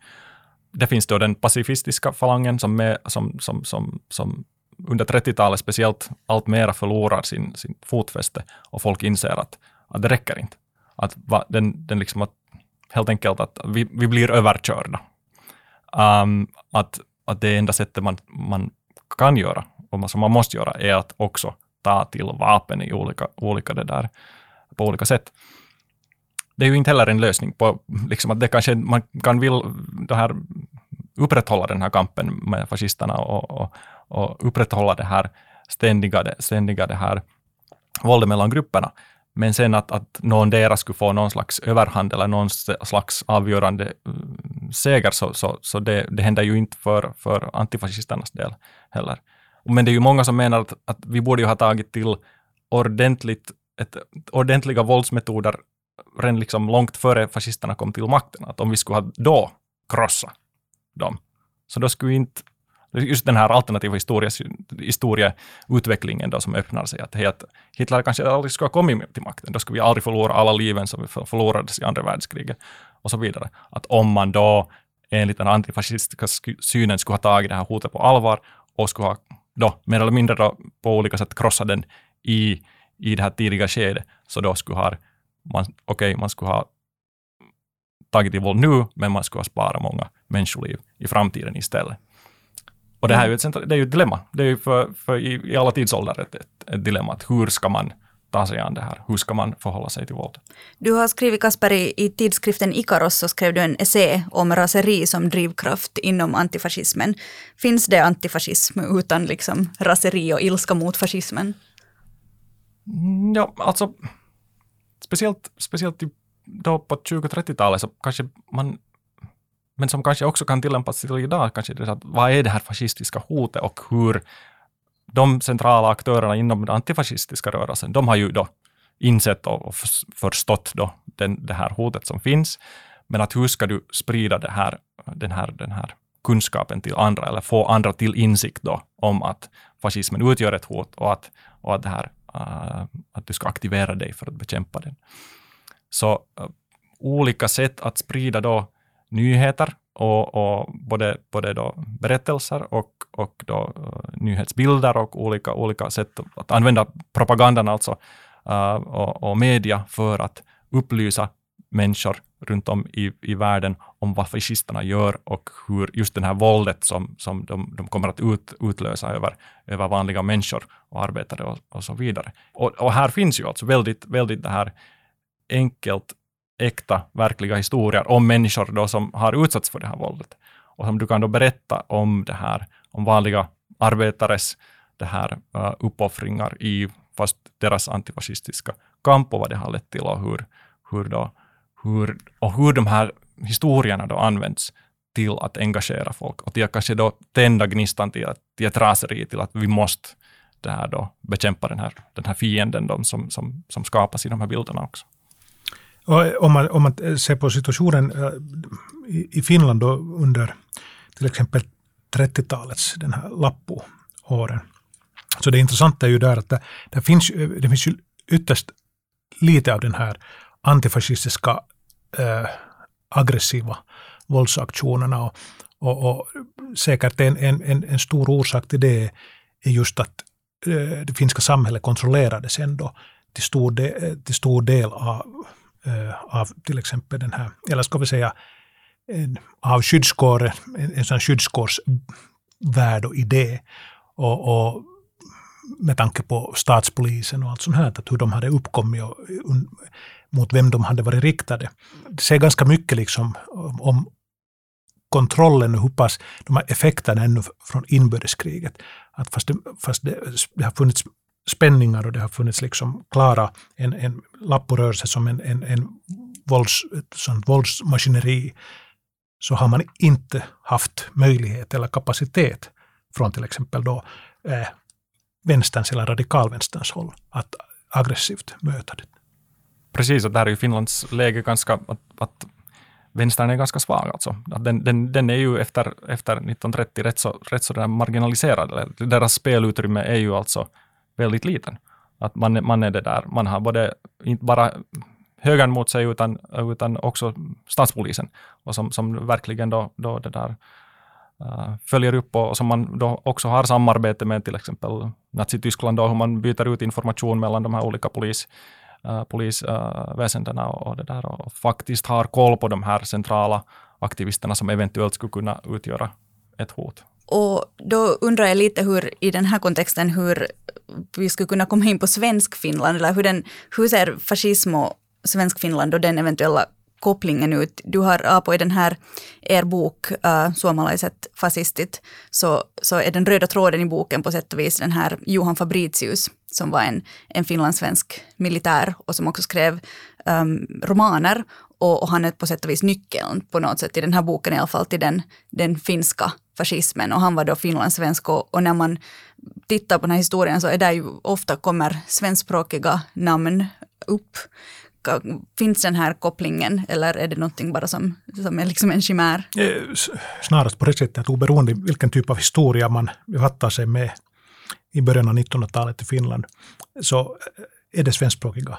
Det finns då den pacifistiska falangen som, är, som, som, som, som under 30-talet speciellt allt mera förlorar sin, sin fotfäste och folk inser att, att det räcker inte. Att va, den, den liksom att, helt enkelt att vi, vi blir överkörda. Um, att, att det enda sättet man, man kan göra, och som man måste göra, är att också ta till vapen i olika, olika det där, på olika sätt. Det är ju inte heller en lösning på, liksom att det kanske, man kan vill det här, upprätthålla den här kampen med fascisterna och, och, och upprätthålla det här ständiga, ständiga det här våldet mellan grupperna. Men sen att, att någon deras skulle få någon slags överhand eller någon slags avgörande mm, seger, så, så, så det, det händer ju inte för, för antifascisternas del heller. Men det är ju många som menar att, att vi borde ju ha tagit till ordentligt, ett, ordentliga våldsmetoder redan liksom långt före fascisterna kom till makten. Att om vi skulle ha då krossat dem, så då skulle inte just den här alternativa historieutvecklingen då som öppnar sig. Att, att Hitler kanske aldrig skulle ha kommit till makten. Då skulle vi aldrig förlora alla liven som förlorades i andra världskriget och så vidare. Att om man då enligt den antifascistiska synen skulle ha tagit det här hotet på allvar och skulle ha då mer eller mindre då på olika sätt krossat den i, i det här tidiga skedet, så då skulle ha man, okay, man skulle ha tagit till våld nu, men man skulle ha sparat många människoliv i framtiden istället. Och det här är ju ett, det är ett dilemma. Det är ju för, för i, i alla tidsåldrar ett, ett, ett dilemma. Att hur ska man ta sig an det här? Hur ska man förhålla sig till våld? Du har skrivit, Kasper, i, i tidskriften Ikaros så skrev du en essä om raseri som drivkraft inom antifascismen. Finns det antifascism utan liksom raseri och ilska mot fascismen? Mm, ja, alltså speciellt, speciellt då på 20-30-talet så kanske man men som kanske också kan tillämpas till idag, kanske det är att vad är det här fascistiska hotet och hur de centrala aktörerna inom den antifascistiska rörelsen, de har ju då insett och förstått då den, det här hotet som finns. Men att hur ska du sprida det här, den, här, den här kunskapen till andra eller få andra till insikt då om att fascismen utgör ett hot och att, och att, det här, uh, att du ska aktivera dig för att bekämpa den. Så uh, olika sätt att sprida då nyheter och, och både, både då berättelser och, och då, uh, nyhetsbilder och olika, olika sätt att använda propagandan alltså, uh, och, och, media för att upplysa människor runt om i, i världen om vad fascisterna gör och hur just det här våldet som, som de, de kommer att ut, utlösa över, över vanliga människor och arbetare och, och så vidare. Och, och, här finns ju alltså väldigt, väldigt det här enkelt äkta, verkliga historier om människor då som har utsatts för det här våldet. Och som du kan då berätta om det här, om vanliga arbetares det här, uh, uppoffringar i fast deras antifascistiska kamp och vad det har lett till och hur, hur, då, hur, och hur de här historierna då används till att engagera folk och till att kanske då tända gnistan till, till ett raseri till att vi måste det här då bekämpa den här, den här fienden de som, som, som skapas i de här bilderna också. Och eh, om, man, om man eh, ser på situationen eh, i Finland då under till exempel 30-talets den här Lappo-åren. Så det intressanta är ju där att det, det, finns, det finns ju ytterst lite av den här antifascistiska äh, aggressiva våldsaktionerna. Och, och, och säkert en, en, en, stor orsak till det är just att äh, det finska samhället kontrollerades ändå till stor del, till stor del av, Eh, av till exempel den här, eller ska vi säga, av skyddskåren, en, en sån skyddskårsvärld och idé. Och, och, med tanke på statspolisen och allt sånt här, att hur de hade uppkommit och mot vem de hade varit riktade. Det säger ganska mycket liksom om kontrollen och hur pass de här effekterna ännu från inbördeskriget. Att fast det, fast det, det har funnits spänningar och det har funnits liksom klara en, en lapporörelse som en, en, en vålds, sånt våldsmaskineri så har man inte haft möjlighet eller kapacitet från till exempel då eh, vänsterns eller radikalvänsterns håll att aggressivt möta det. Precis, och där är ju Finlands läge ganska, att, att vänstern är ganska svag. Alltså. Att den, den, den är ju efter, efter 1930 rätt så, rätt så marginaliserad. Deras spelutrymme är ju alltså väldigt liten. Att man, man är det där, man har både, inte bara högern mot sig utan, utan också statspolisen och som, som verkligen då, då det där uh, följer upp och, och som man då också har samarbete med till exempel Nazityskland då hur man byter ut information mellan de här olika polis, eh, uh, polisväsendena uh, och, och, det där och faktiskt har koll på de här centrala aktivisterna som eventuellt skulle kunna utgöra ett hot. Och då undrar jag lite hur, i den här kontexten, hur vi skulle kunna komma in på svensk Finland, eller hur, den, hur ser fascism och svensk Finland och den eventuella kopplingen ut. Du har äh, Apo i den här, er bok äh, Suomalaiset fascistit, så, så är den röda tråden i boken på sätt och vis den här Johan Fabricius, som var en, en finlandssvensk militär och som också skrev um, romaner. Och, och, han är på sätt och vis nyckeln på något sätt i den här boken i alla fall till den, den finska fascismen. Och han var då finlandssvensk och, och när man tittar på den här historien så är det ju ofta kommer svenskspråkiga namn upp finns den här kopplingen eller är det någonting bara som, som är liksom en chimär? Eh, snarast på det sättet att oberoende vilken typ av historia man befattar sig med i början av 1900-talet i Finland så eh, är det svenskspråkiga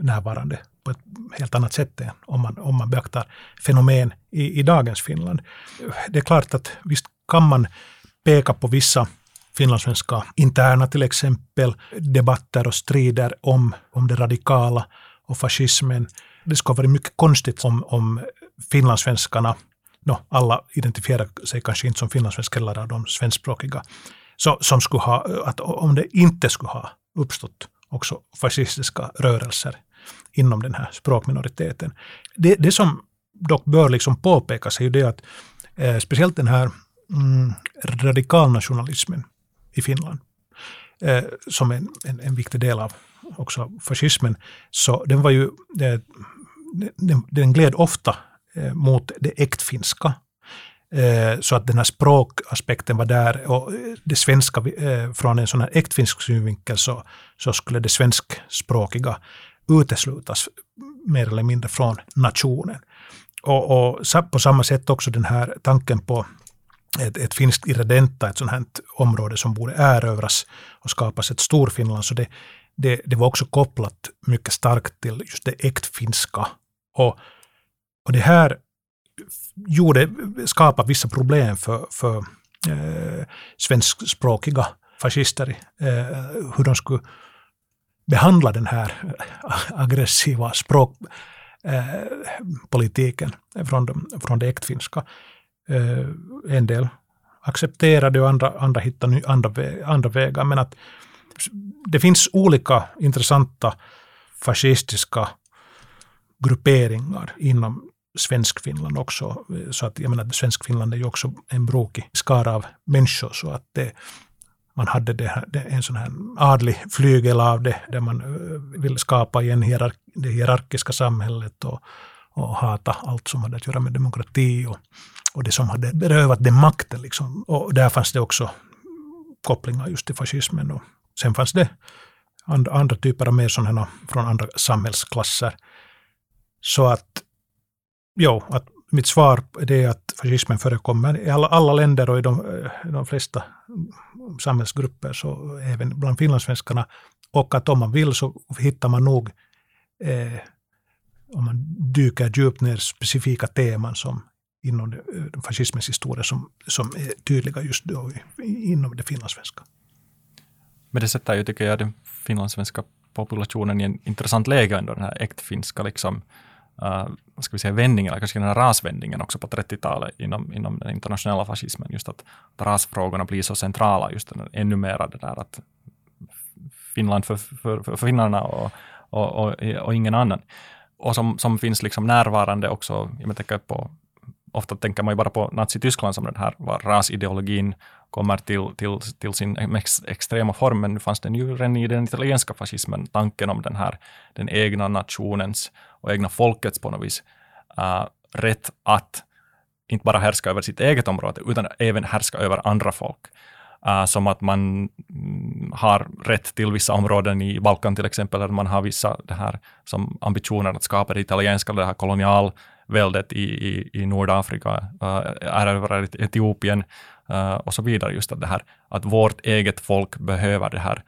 närvarande på ett helt annat sätt än om man, om man beaktar fenomen i, i dagens Finland. Det är klart att visst kan man peka på vissa finlandssvenska interna till exempel debatter och strider om, om det radikala och fascismen. Det skulle ha varit mycket konstigt om, om finlandssvenskarna, no, alla identifierar sig kanske inte som finlandssvenskar eller de svenskspråkiga, så, som skulle ha, att om det inte skulle ha uppstått också fascistiska rörelser inom den här språkminoriteten. Det, det som dock bör liksom påpekas är ju det att eh, speciellt den här mm, radikalnationalismen i Finland, eh, som en, en, en viktig del av också fascismen, så den var ju, eh, den, den gled ofta eh, mot det äktfinska. Eh, så att den här språkaspekten var där och det svenska, eh, från en sån här äktfinsk synvinkel så, så skulle det svenskspråkiga uteslutas mer eller mindre från nationen. Och, och på samma sätt också den här tanken på ett, ett finskt irredenta, ett sånt här område som borde erövras och skapas ett Storfinland. Så det, det, det var också kopplat mycket starkt till just det äktfinska. Och, och det här gjorde, skapade vissa problem för, för eh, svenskspråkiga fascister, eh, hur de skulle behandla den här aggressiva språkpolitiken eh, från, från det äktfinska. Eh, en del accepterade och andra, andra hittade andra, andra vägar. Men att det finns olika intressanta fascistiska grupperingar inom Svenskfinland också. Så att jag menar, Svenskfinland är ju också en brokig skara av människor. Så att det, man hade det här, det, en sån här adlig flygel av det, där man eh, ville skapa igen hierark, det hierarkiska samhället och, och hata allt som hade att göra med demokrati och, och det som hade berövat den makten. Liksom. Och där fanns det också kopplingar just till fascismen och Sen fanns det andra, andra typer av mer sådana från andra samhällsklasser. Så att, jo, att mitt svar är det att fascismen förekommer i alla, alla länder och i de, eh, de flesta samhällsgrupper, så även bland finlandssvenskarna. Och att om man vill så hittar man nog, eh, om man dyker djupt ner, specifika teman som inom det, eh, fascismens historia som, som är tydliga just då inom det finlandssvenska. Men det sätter ju, tycker jag, den finlandssvenska populationen i en intressant läge ändå, den här äktfinska liksom, uh, vad ska vi säga, vändningen, eller kanske den här rasvändningen också på 30-talet inom, inom den internationella fascismen, just att, att rasfrågorna blir så centrala, just den, ännu mera det där att Finland för, för, för finnarna och, och, och, och, ingen annan. Och som, som finns liksom närvarande också, jag tänker på ofta tänker man ju bara på Nazityskland som den här var rasideologin kommer till, till, till sin ex, extrema form, men nu fanns den ju redan i den italienska fascismen, tanken om den här, den egna nationens och egna folkets på något vis uh, rätt att inte bara härska över sitt eget område, utan även härska över andra folk. Uh, som att man mm, har rätt till vissa områden i Balkan till exempel, eller man har vissa det här som ambitioner att skapa det italienska, det här väldet i, i, i Nordafrika, äh, erövrar Etiopien äh, och så vidare. Just att det här att vårt eget folk behöver det här,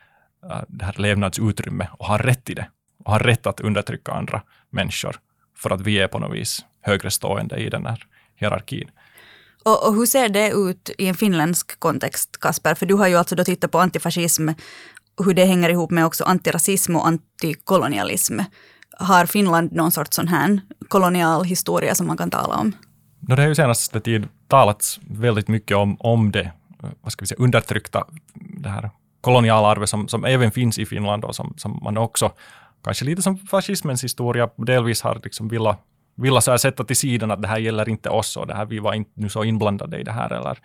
uh, det här levnadsutrymme och har rätt i det. Och har rätt att undertrycka andra människor för att vi är på något vis högre stående i den här hierarkin. Och, och, hur ser det ut i en finländsk kontext, Kasper? För du har ju alltså då tittat på antifascism, hur det hänger ihop med också antirasism och antikolonialism. Har Finland någon sorts sån här kolonial historia som man kan tala om? No, det har ju senaste tid talats väldigt mycket om, om det vad ska vi säga, undertryckta det här kolonialarvet som, som även finns i Finland och som, som man också, kanske lite som fascismens historia, delvis har liksom velat vilja så här sätta till sidan att det här gäller inte oss och det här, vi var inte nu så inblandade i det här eller,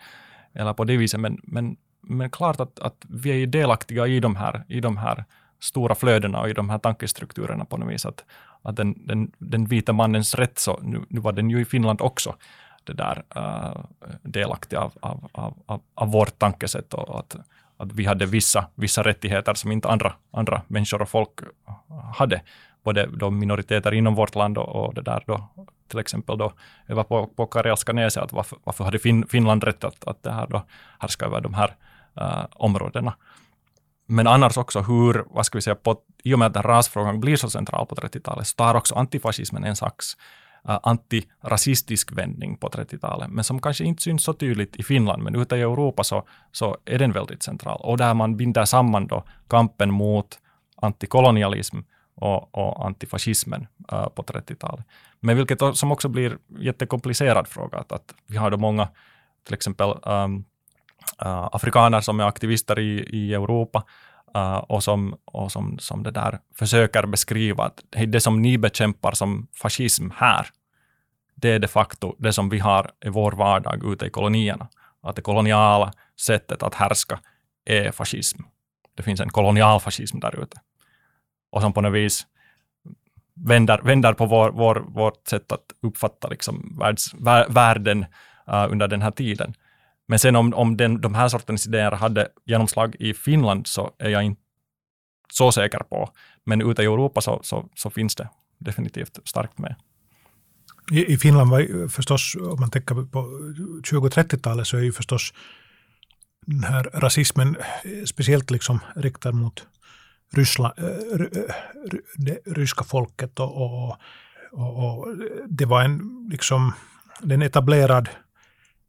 eller på det viset. Men, men, men klart att, att vi är delaktiga i de här, i de här stora flödena och i de här tankestrukturerna på något vis. Att, att den, den, den vita mannens rätt, så nu, nu var den ju i Finland också det där uh, delaktig av, av, av, av, vårt tankesätt och att, att vi hade vissa, vissa rättigheter som inte andra, andra människor och folk hade både då minoriteter inom vårt land och, och det där då, till exempel då över på, på Karelska näset, att varför, varför hade fin, Finland rätt att, att det här då härska över de här uh, områdena. Men annars också hur, vad ska vi säga, på, i och med att rasfrågan blir så central på 30-talet, så tar också antifascismen en slags uh, antirasistisk vändning på 30-talet, men som kanske inte syns så tydligt i Finland, men ute i Europa så, så är den väldigt central. Och där man binder samman då kampen mot antikolonialism och, och antifascismen uh, på 30-talet. Men vilket som också blir jättekomplicerad fråga, att, att vi har då många, till exempel um, Äh, afrikaner som är aktivister i, i Europa uh, och, som, och som, som det där försöker beskriva att det som ni bekämpar som fascism här, det är de facto det som vi har i vår vardag ute i kolonierna. Att det koloniala sättet att härska är fascism. Det finns en kolonial fascism där ute och som på något vis vänder, vänder på vår, vår, vårt sätt att uppfatta liksom världs, världen uh, under den här tiden. Men sen om, om den, de här sortens idéer hade genomslag i Finland så är jag inte så säker på. Men ute i Europa så, så, så finns det definitivt starkt med. I, I, Finland var ju förstås, om man tänker på 20-30-talet, så är ju förstås den här rasismen eh, speciellt liksom riktad mot Ryssland, eh, eh, det ryska folket och, och, och, och, det var en, liksom, en etablerad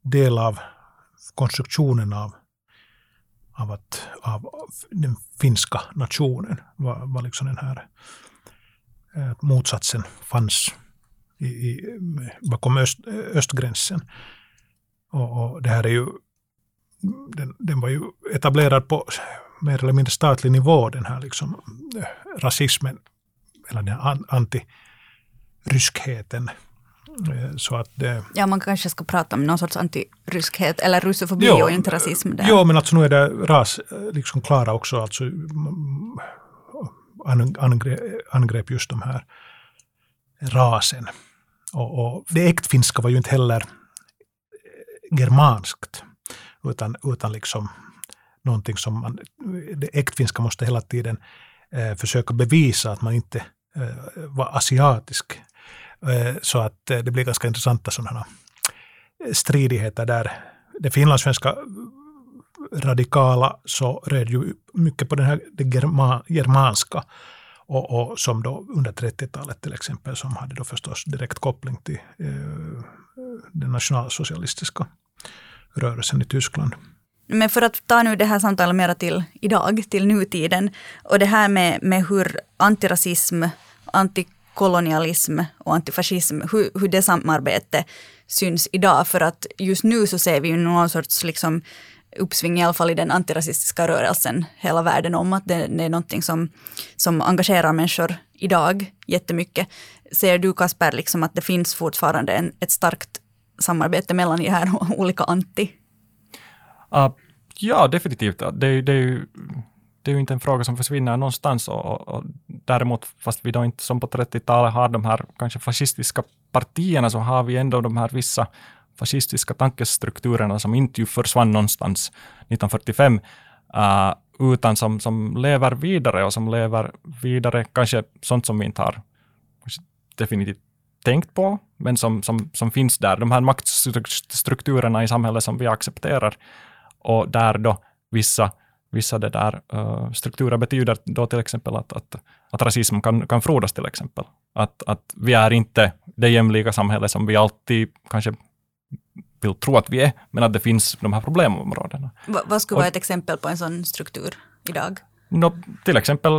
del av konstruktionen av, av, att, av den finska nationen. Var, var liksom den här eh, motsatsen fanns i, i, bakom öst, östgränsen. Och, och, det här är ju, den, den var ju etablerad på mer eller mindre statlig nivå, den här liksom, eh, rasismen, eller den här antiryskheten. Eh, så att det, ja, man kanske ska prata om någon sorts antiryskhet eller russofobi jo, och inte rasism. Där. Jo, men alltså nu är det ras eh, liksom klara också, alltså angrepp, angrepp just de här rasen. Och, och det äktfinska var ju inte heller germanskt, utan, utan liksom någonting som man, det äktfinska måste hela tiden eh, försöka bevisa att man inte eh, var asiatisk. Eh, så att eh, det blir ganska intressanta sådana eh, stridigheter där. Det finlandssvenska radikala så red ju mycket på den här, det germa, germanska och, och, som då under 30-talet till exempel som hade då förstås direkt koppling till eh, den nationalsocialistiska rörelsen i Tyskland. Men för att ta nu det här samtalet mera till idag, till nutiden, och det här med, med hur antirasism, kolonialism och antifascism, hur, hur det samarbetet syns idag. För att just nu så ser vi ju någon sorts liksom uppsving i alla fall i den antirasistiska rörelsen hela världen om att det, det är någonting som, som engagerar människor idag jättemycket. Ser du Kasper liksom att det finns fortfarande en, ett starkt samarbete mellan de här olika anti? Uh, ja, definitivt. Det, det, är ju, det är ju inte en fråga som försvinner någonstans. Och, och, däremot, fast vi då inte som på 30-talet har de här kanske fascistiska partierna, så har vi ändå de här vissa fascistiska tankestrukturerna som inte ju försvann någonstans 1945, uh, utan som, som lever vidare och som lever vidare, kanske sånt som vi inte har definitivt tänkt på, men som, som, som finns där. De här maktstrukturerna i samhället som vi accepterar och där då vissa, vissa det där, uh, strukturer betyder då till exempel att, att, att rasism kan, kan frodas till exempel. Att, att vi är inte det jämlika samhälle som vi alltid kanske vill tro att vi är, men att det finns de här problemområdena. V vad skulle vara ett exempel på en sån struktur idag? No, till exempel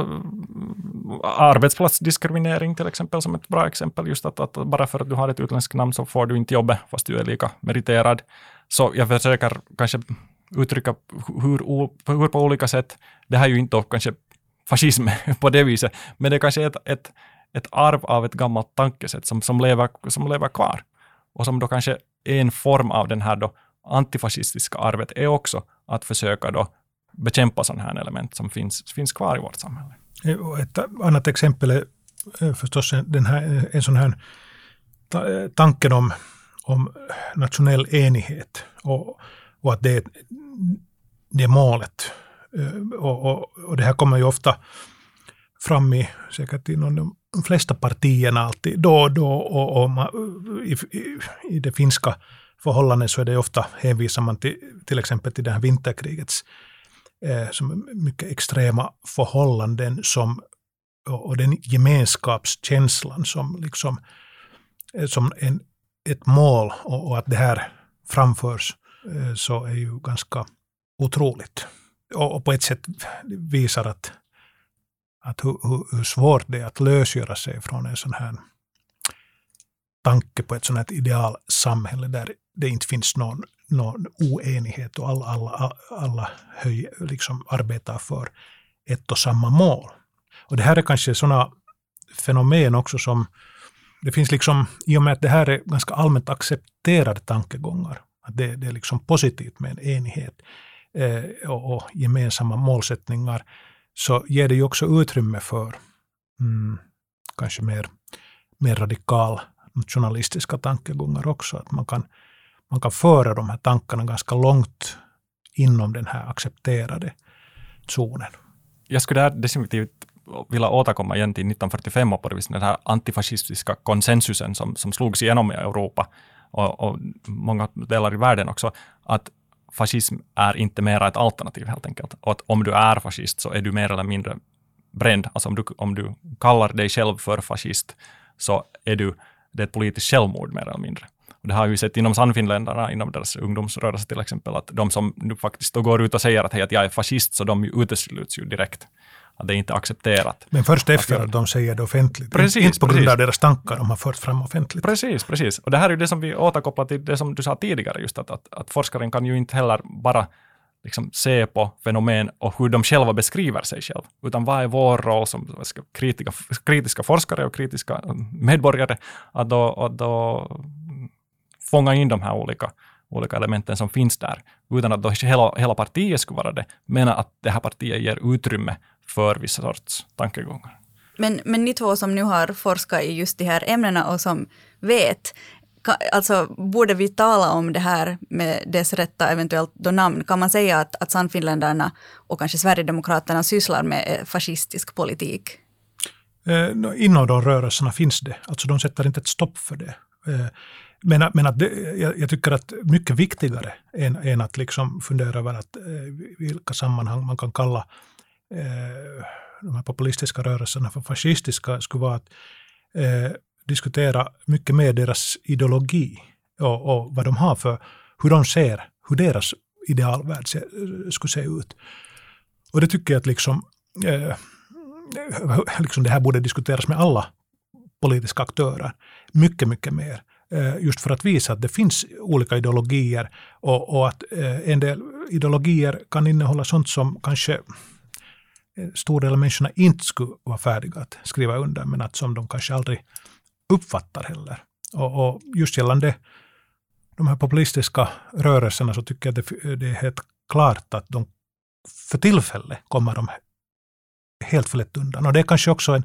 arbetsplatsdiskriminering till exempel som ett bra exempel. Just att, att bara för att du har ett utländskt namn så får du inte jobbet fast du är lika meriterad. Så jag försöker kanske uttrycka hur, hur på olika sätt, det här är ju inte kanske fascism på det viset, men det är kanske ett, ett, ett arv av ett gammalt tankesätt som, som, lever, som lever kvar. Och som då kanske är en form av den här då antifascistiska arvet är också att försöka då bekämpa sådana här element som finns, finns kvar i vårt samhälle. Eh, ett annat exempel är eh, förstås den här, eh, en sån här tanken om, om nationell enighet. Och, och att det, det målet. Eh, och, och, och, det här kommer ju ofta fram i, säkert inom de de flesta partierna alltid då och då och, och man, i, i, i, det finska förhållandet så är det ofta hänvisar man till till exempel till det här vinterkrigets eh, som mycket extrema förhållanden som, och, och den gemenskapskänslan som liksom eh, som en, ett mål och, och, att det här framförs Eh, så är ju ganska otroligt. Och, på ett sätt visar att att hur, hur, hur svårt det är att lösgöra sig från en sån här tanke på ett sånt här idealsamhälle där det inte finns någon, någon oenighet och alla, alla, alla höj, liksom arbetar för ett och samma mål. Och det här är kanske sådana fenomen också som det finns liksom, i och med att det här är ganska allmänt accepterade tankegångar, att det, det är liksom positivt med en enighet eh, och, och gemensamma målsättningar, så ger det ju också utrymme för mm, kanske mer, mer radikal nationalistiska tankegångar också. Att man kan, man kan föra de här tankarna ganska långt inom den här accepterade zonen. Jag skulle där definitivt vilja återkomma igen till 1945 och på det viset den här antifascistiska konsensusen som, som slogs igenom i Europa och, och många delar i världen också, att fascism är inte mera ett alternativ helt enkelt. Och att om du är fascist så är du mer eller mindre bränd. Alltså om du, om du kallar dig själv för fascist så är du, det är ett politiskt självmord mer eller mindre. Och det har vi sett inom Sannfinländarna, inom deras ungdomsrörelse till exempel, att de som nu faktiskt då går ut och säger att, hej, att jag är fascist, så de utesluts ju direkt att det är inte accepterat. Men först efter att de säger det offentligt, precis, inte på grund av deras tankar de har fört fram offentligt. Precis, precis. Och det här är ju det som vi återkopplar till det som du sa tidigare, just att, att, att forskaren kan ju inte heller bara liksom se på fenomen och hur de själva beskriver sig själva, utan vad är vår roll som kritiska, kritiska forskare och kritiska medborgare att då, att då fånga in de här olika olika elementen som finns där, utan att då hela, hela partiet skulle vara det, men att det här partiet ger utrymme för vissa sorts tankegångar. Men, men ni två som nu har forskat i just de här ämnena och som vet, alltså borde vi tala om det här med dess rätta eventuellt då namn? Kan man säga att, att Sannfinländarna och kanske Sverigedemokraterna sysslar med eh, fascistisk politik? Eh, inom de rörelserna finns det, alltså de sätter inte ett stopp för det. Eh, men, men att det, jag, jag, tycker att mycket viktigare än, än att liksom fundera över att, eh, vilka sammanhang man kan kalla eh, de här populistiska rörelserna för fascistiska skulle vara att eh, diskutera mycket mer deras ideologi och, och, vad de har för, hur de ser, hur deras idealvärld se, skulle se ut. Och det tycker jag att liksom, eh, liksom det här borde diskuteras med alla politiska aktörer mycket, mycket mer. Eh, just för att visa att det finns olika ideologier och, och att eh, en del ideologier kan innehålla sånt som kanske Eh, stor del av människorna inte skulle vara färdiga att skriva under, men att som de kanske aldrig uppfattar heller. Och, och just gällande de här populistiska rörelserna så tycker jag det, det är helt klart att de för tillfället kommer de helt för lätt undan. Och det är kanske också en,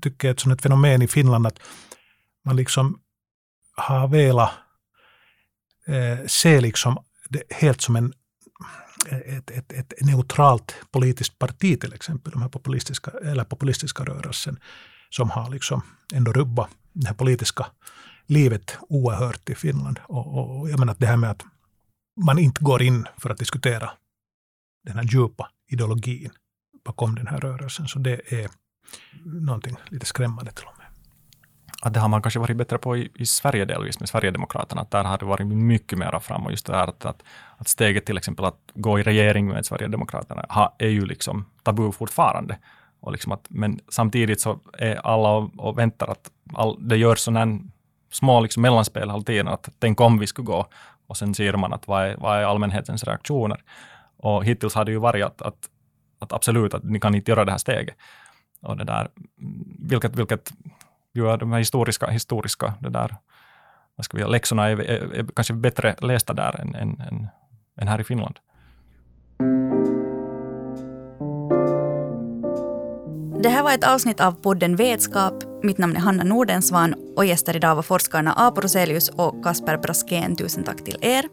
tycker jag, ett sånt fenomen i Finland att man liksom har velat eh, se liksom det helt som en, ett, ett, ett, neutralt politiskt parti till exempel, de här populistiska, eller populistiska rörelsen, som har liksom ändå rubbat det här politiska livet oerhört i Finland. Och, och, och jag menar att det här med att man inte går in för att diskutera den här djupa ideologin bakom den här rörelsen. Så det är någonting lite skrämmande till och med. Att det har man kanske varit bättre på i, i Sverige delvis med Sverigedemokraterna. Att där har det varit mycket mer fram. Och just det här att, att, att steget till exempel att gå i regering med Sverigedemokraterna har, är ju liksom tabu fortfarande. Och liksom att, men samtidigt så är alla och, och väntar att all, det görs sådana små liksom mellanspel hela tiden. Att tänk om vi skulle gå. Och sen ser man att vad är, vad är allmänhetens reaktioner. Och hittills har det ju varit att, att, att absolut, att ni kan inte göra det här steget. Och det där, mm, vilket, vilket ju de här historiska, historiska det där, vad ska vi, läxorna är, är, är kanske bättre lästa där än, än, än, än här i Finland. Det här var ett avsnitt av podden Vetskap. Mitt namn är Hanna Nordensvan och gäster idag var forskarna Apo Roselius och Kasper Braskén. Tusen tack till er.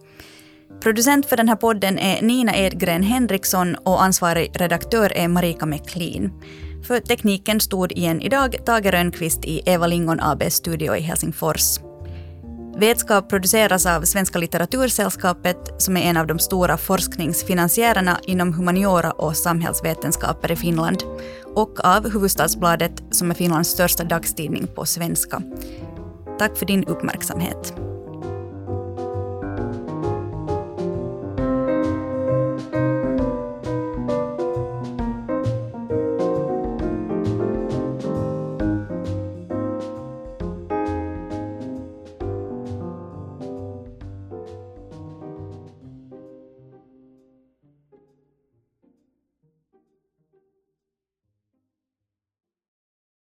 Producent för den här podden är Nina Edgren Henriksson och ansvarig redaktör är Marika McLean. För tekniken stod igen idag Tage Rönnqvist i Eva Lingon ABs studio i Helsingfors. Vetskap produceras av Svenska litteratursällskapet som är en av de stora forskningsfinansiärerna inom humaniora och samhällsvetenskaper i Finland och av Huvudstadsbladet som är Finlands största dagstidning på svenska. Tack för din uppmärksamhet.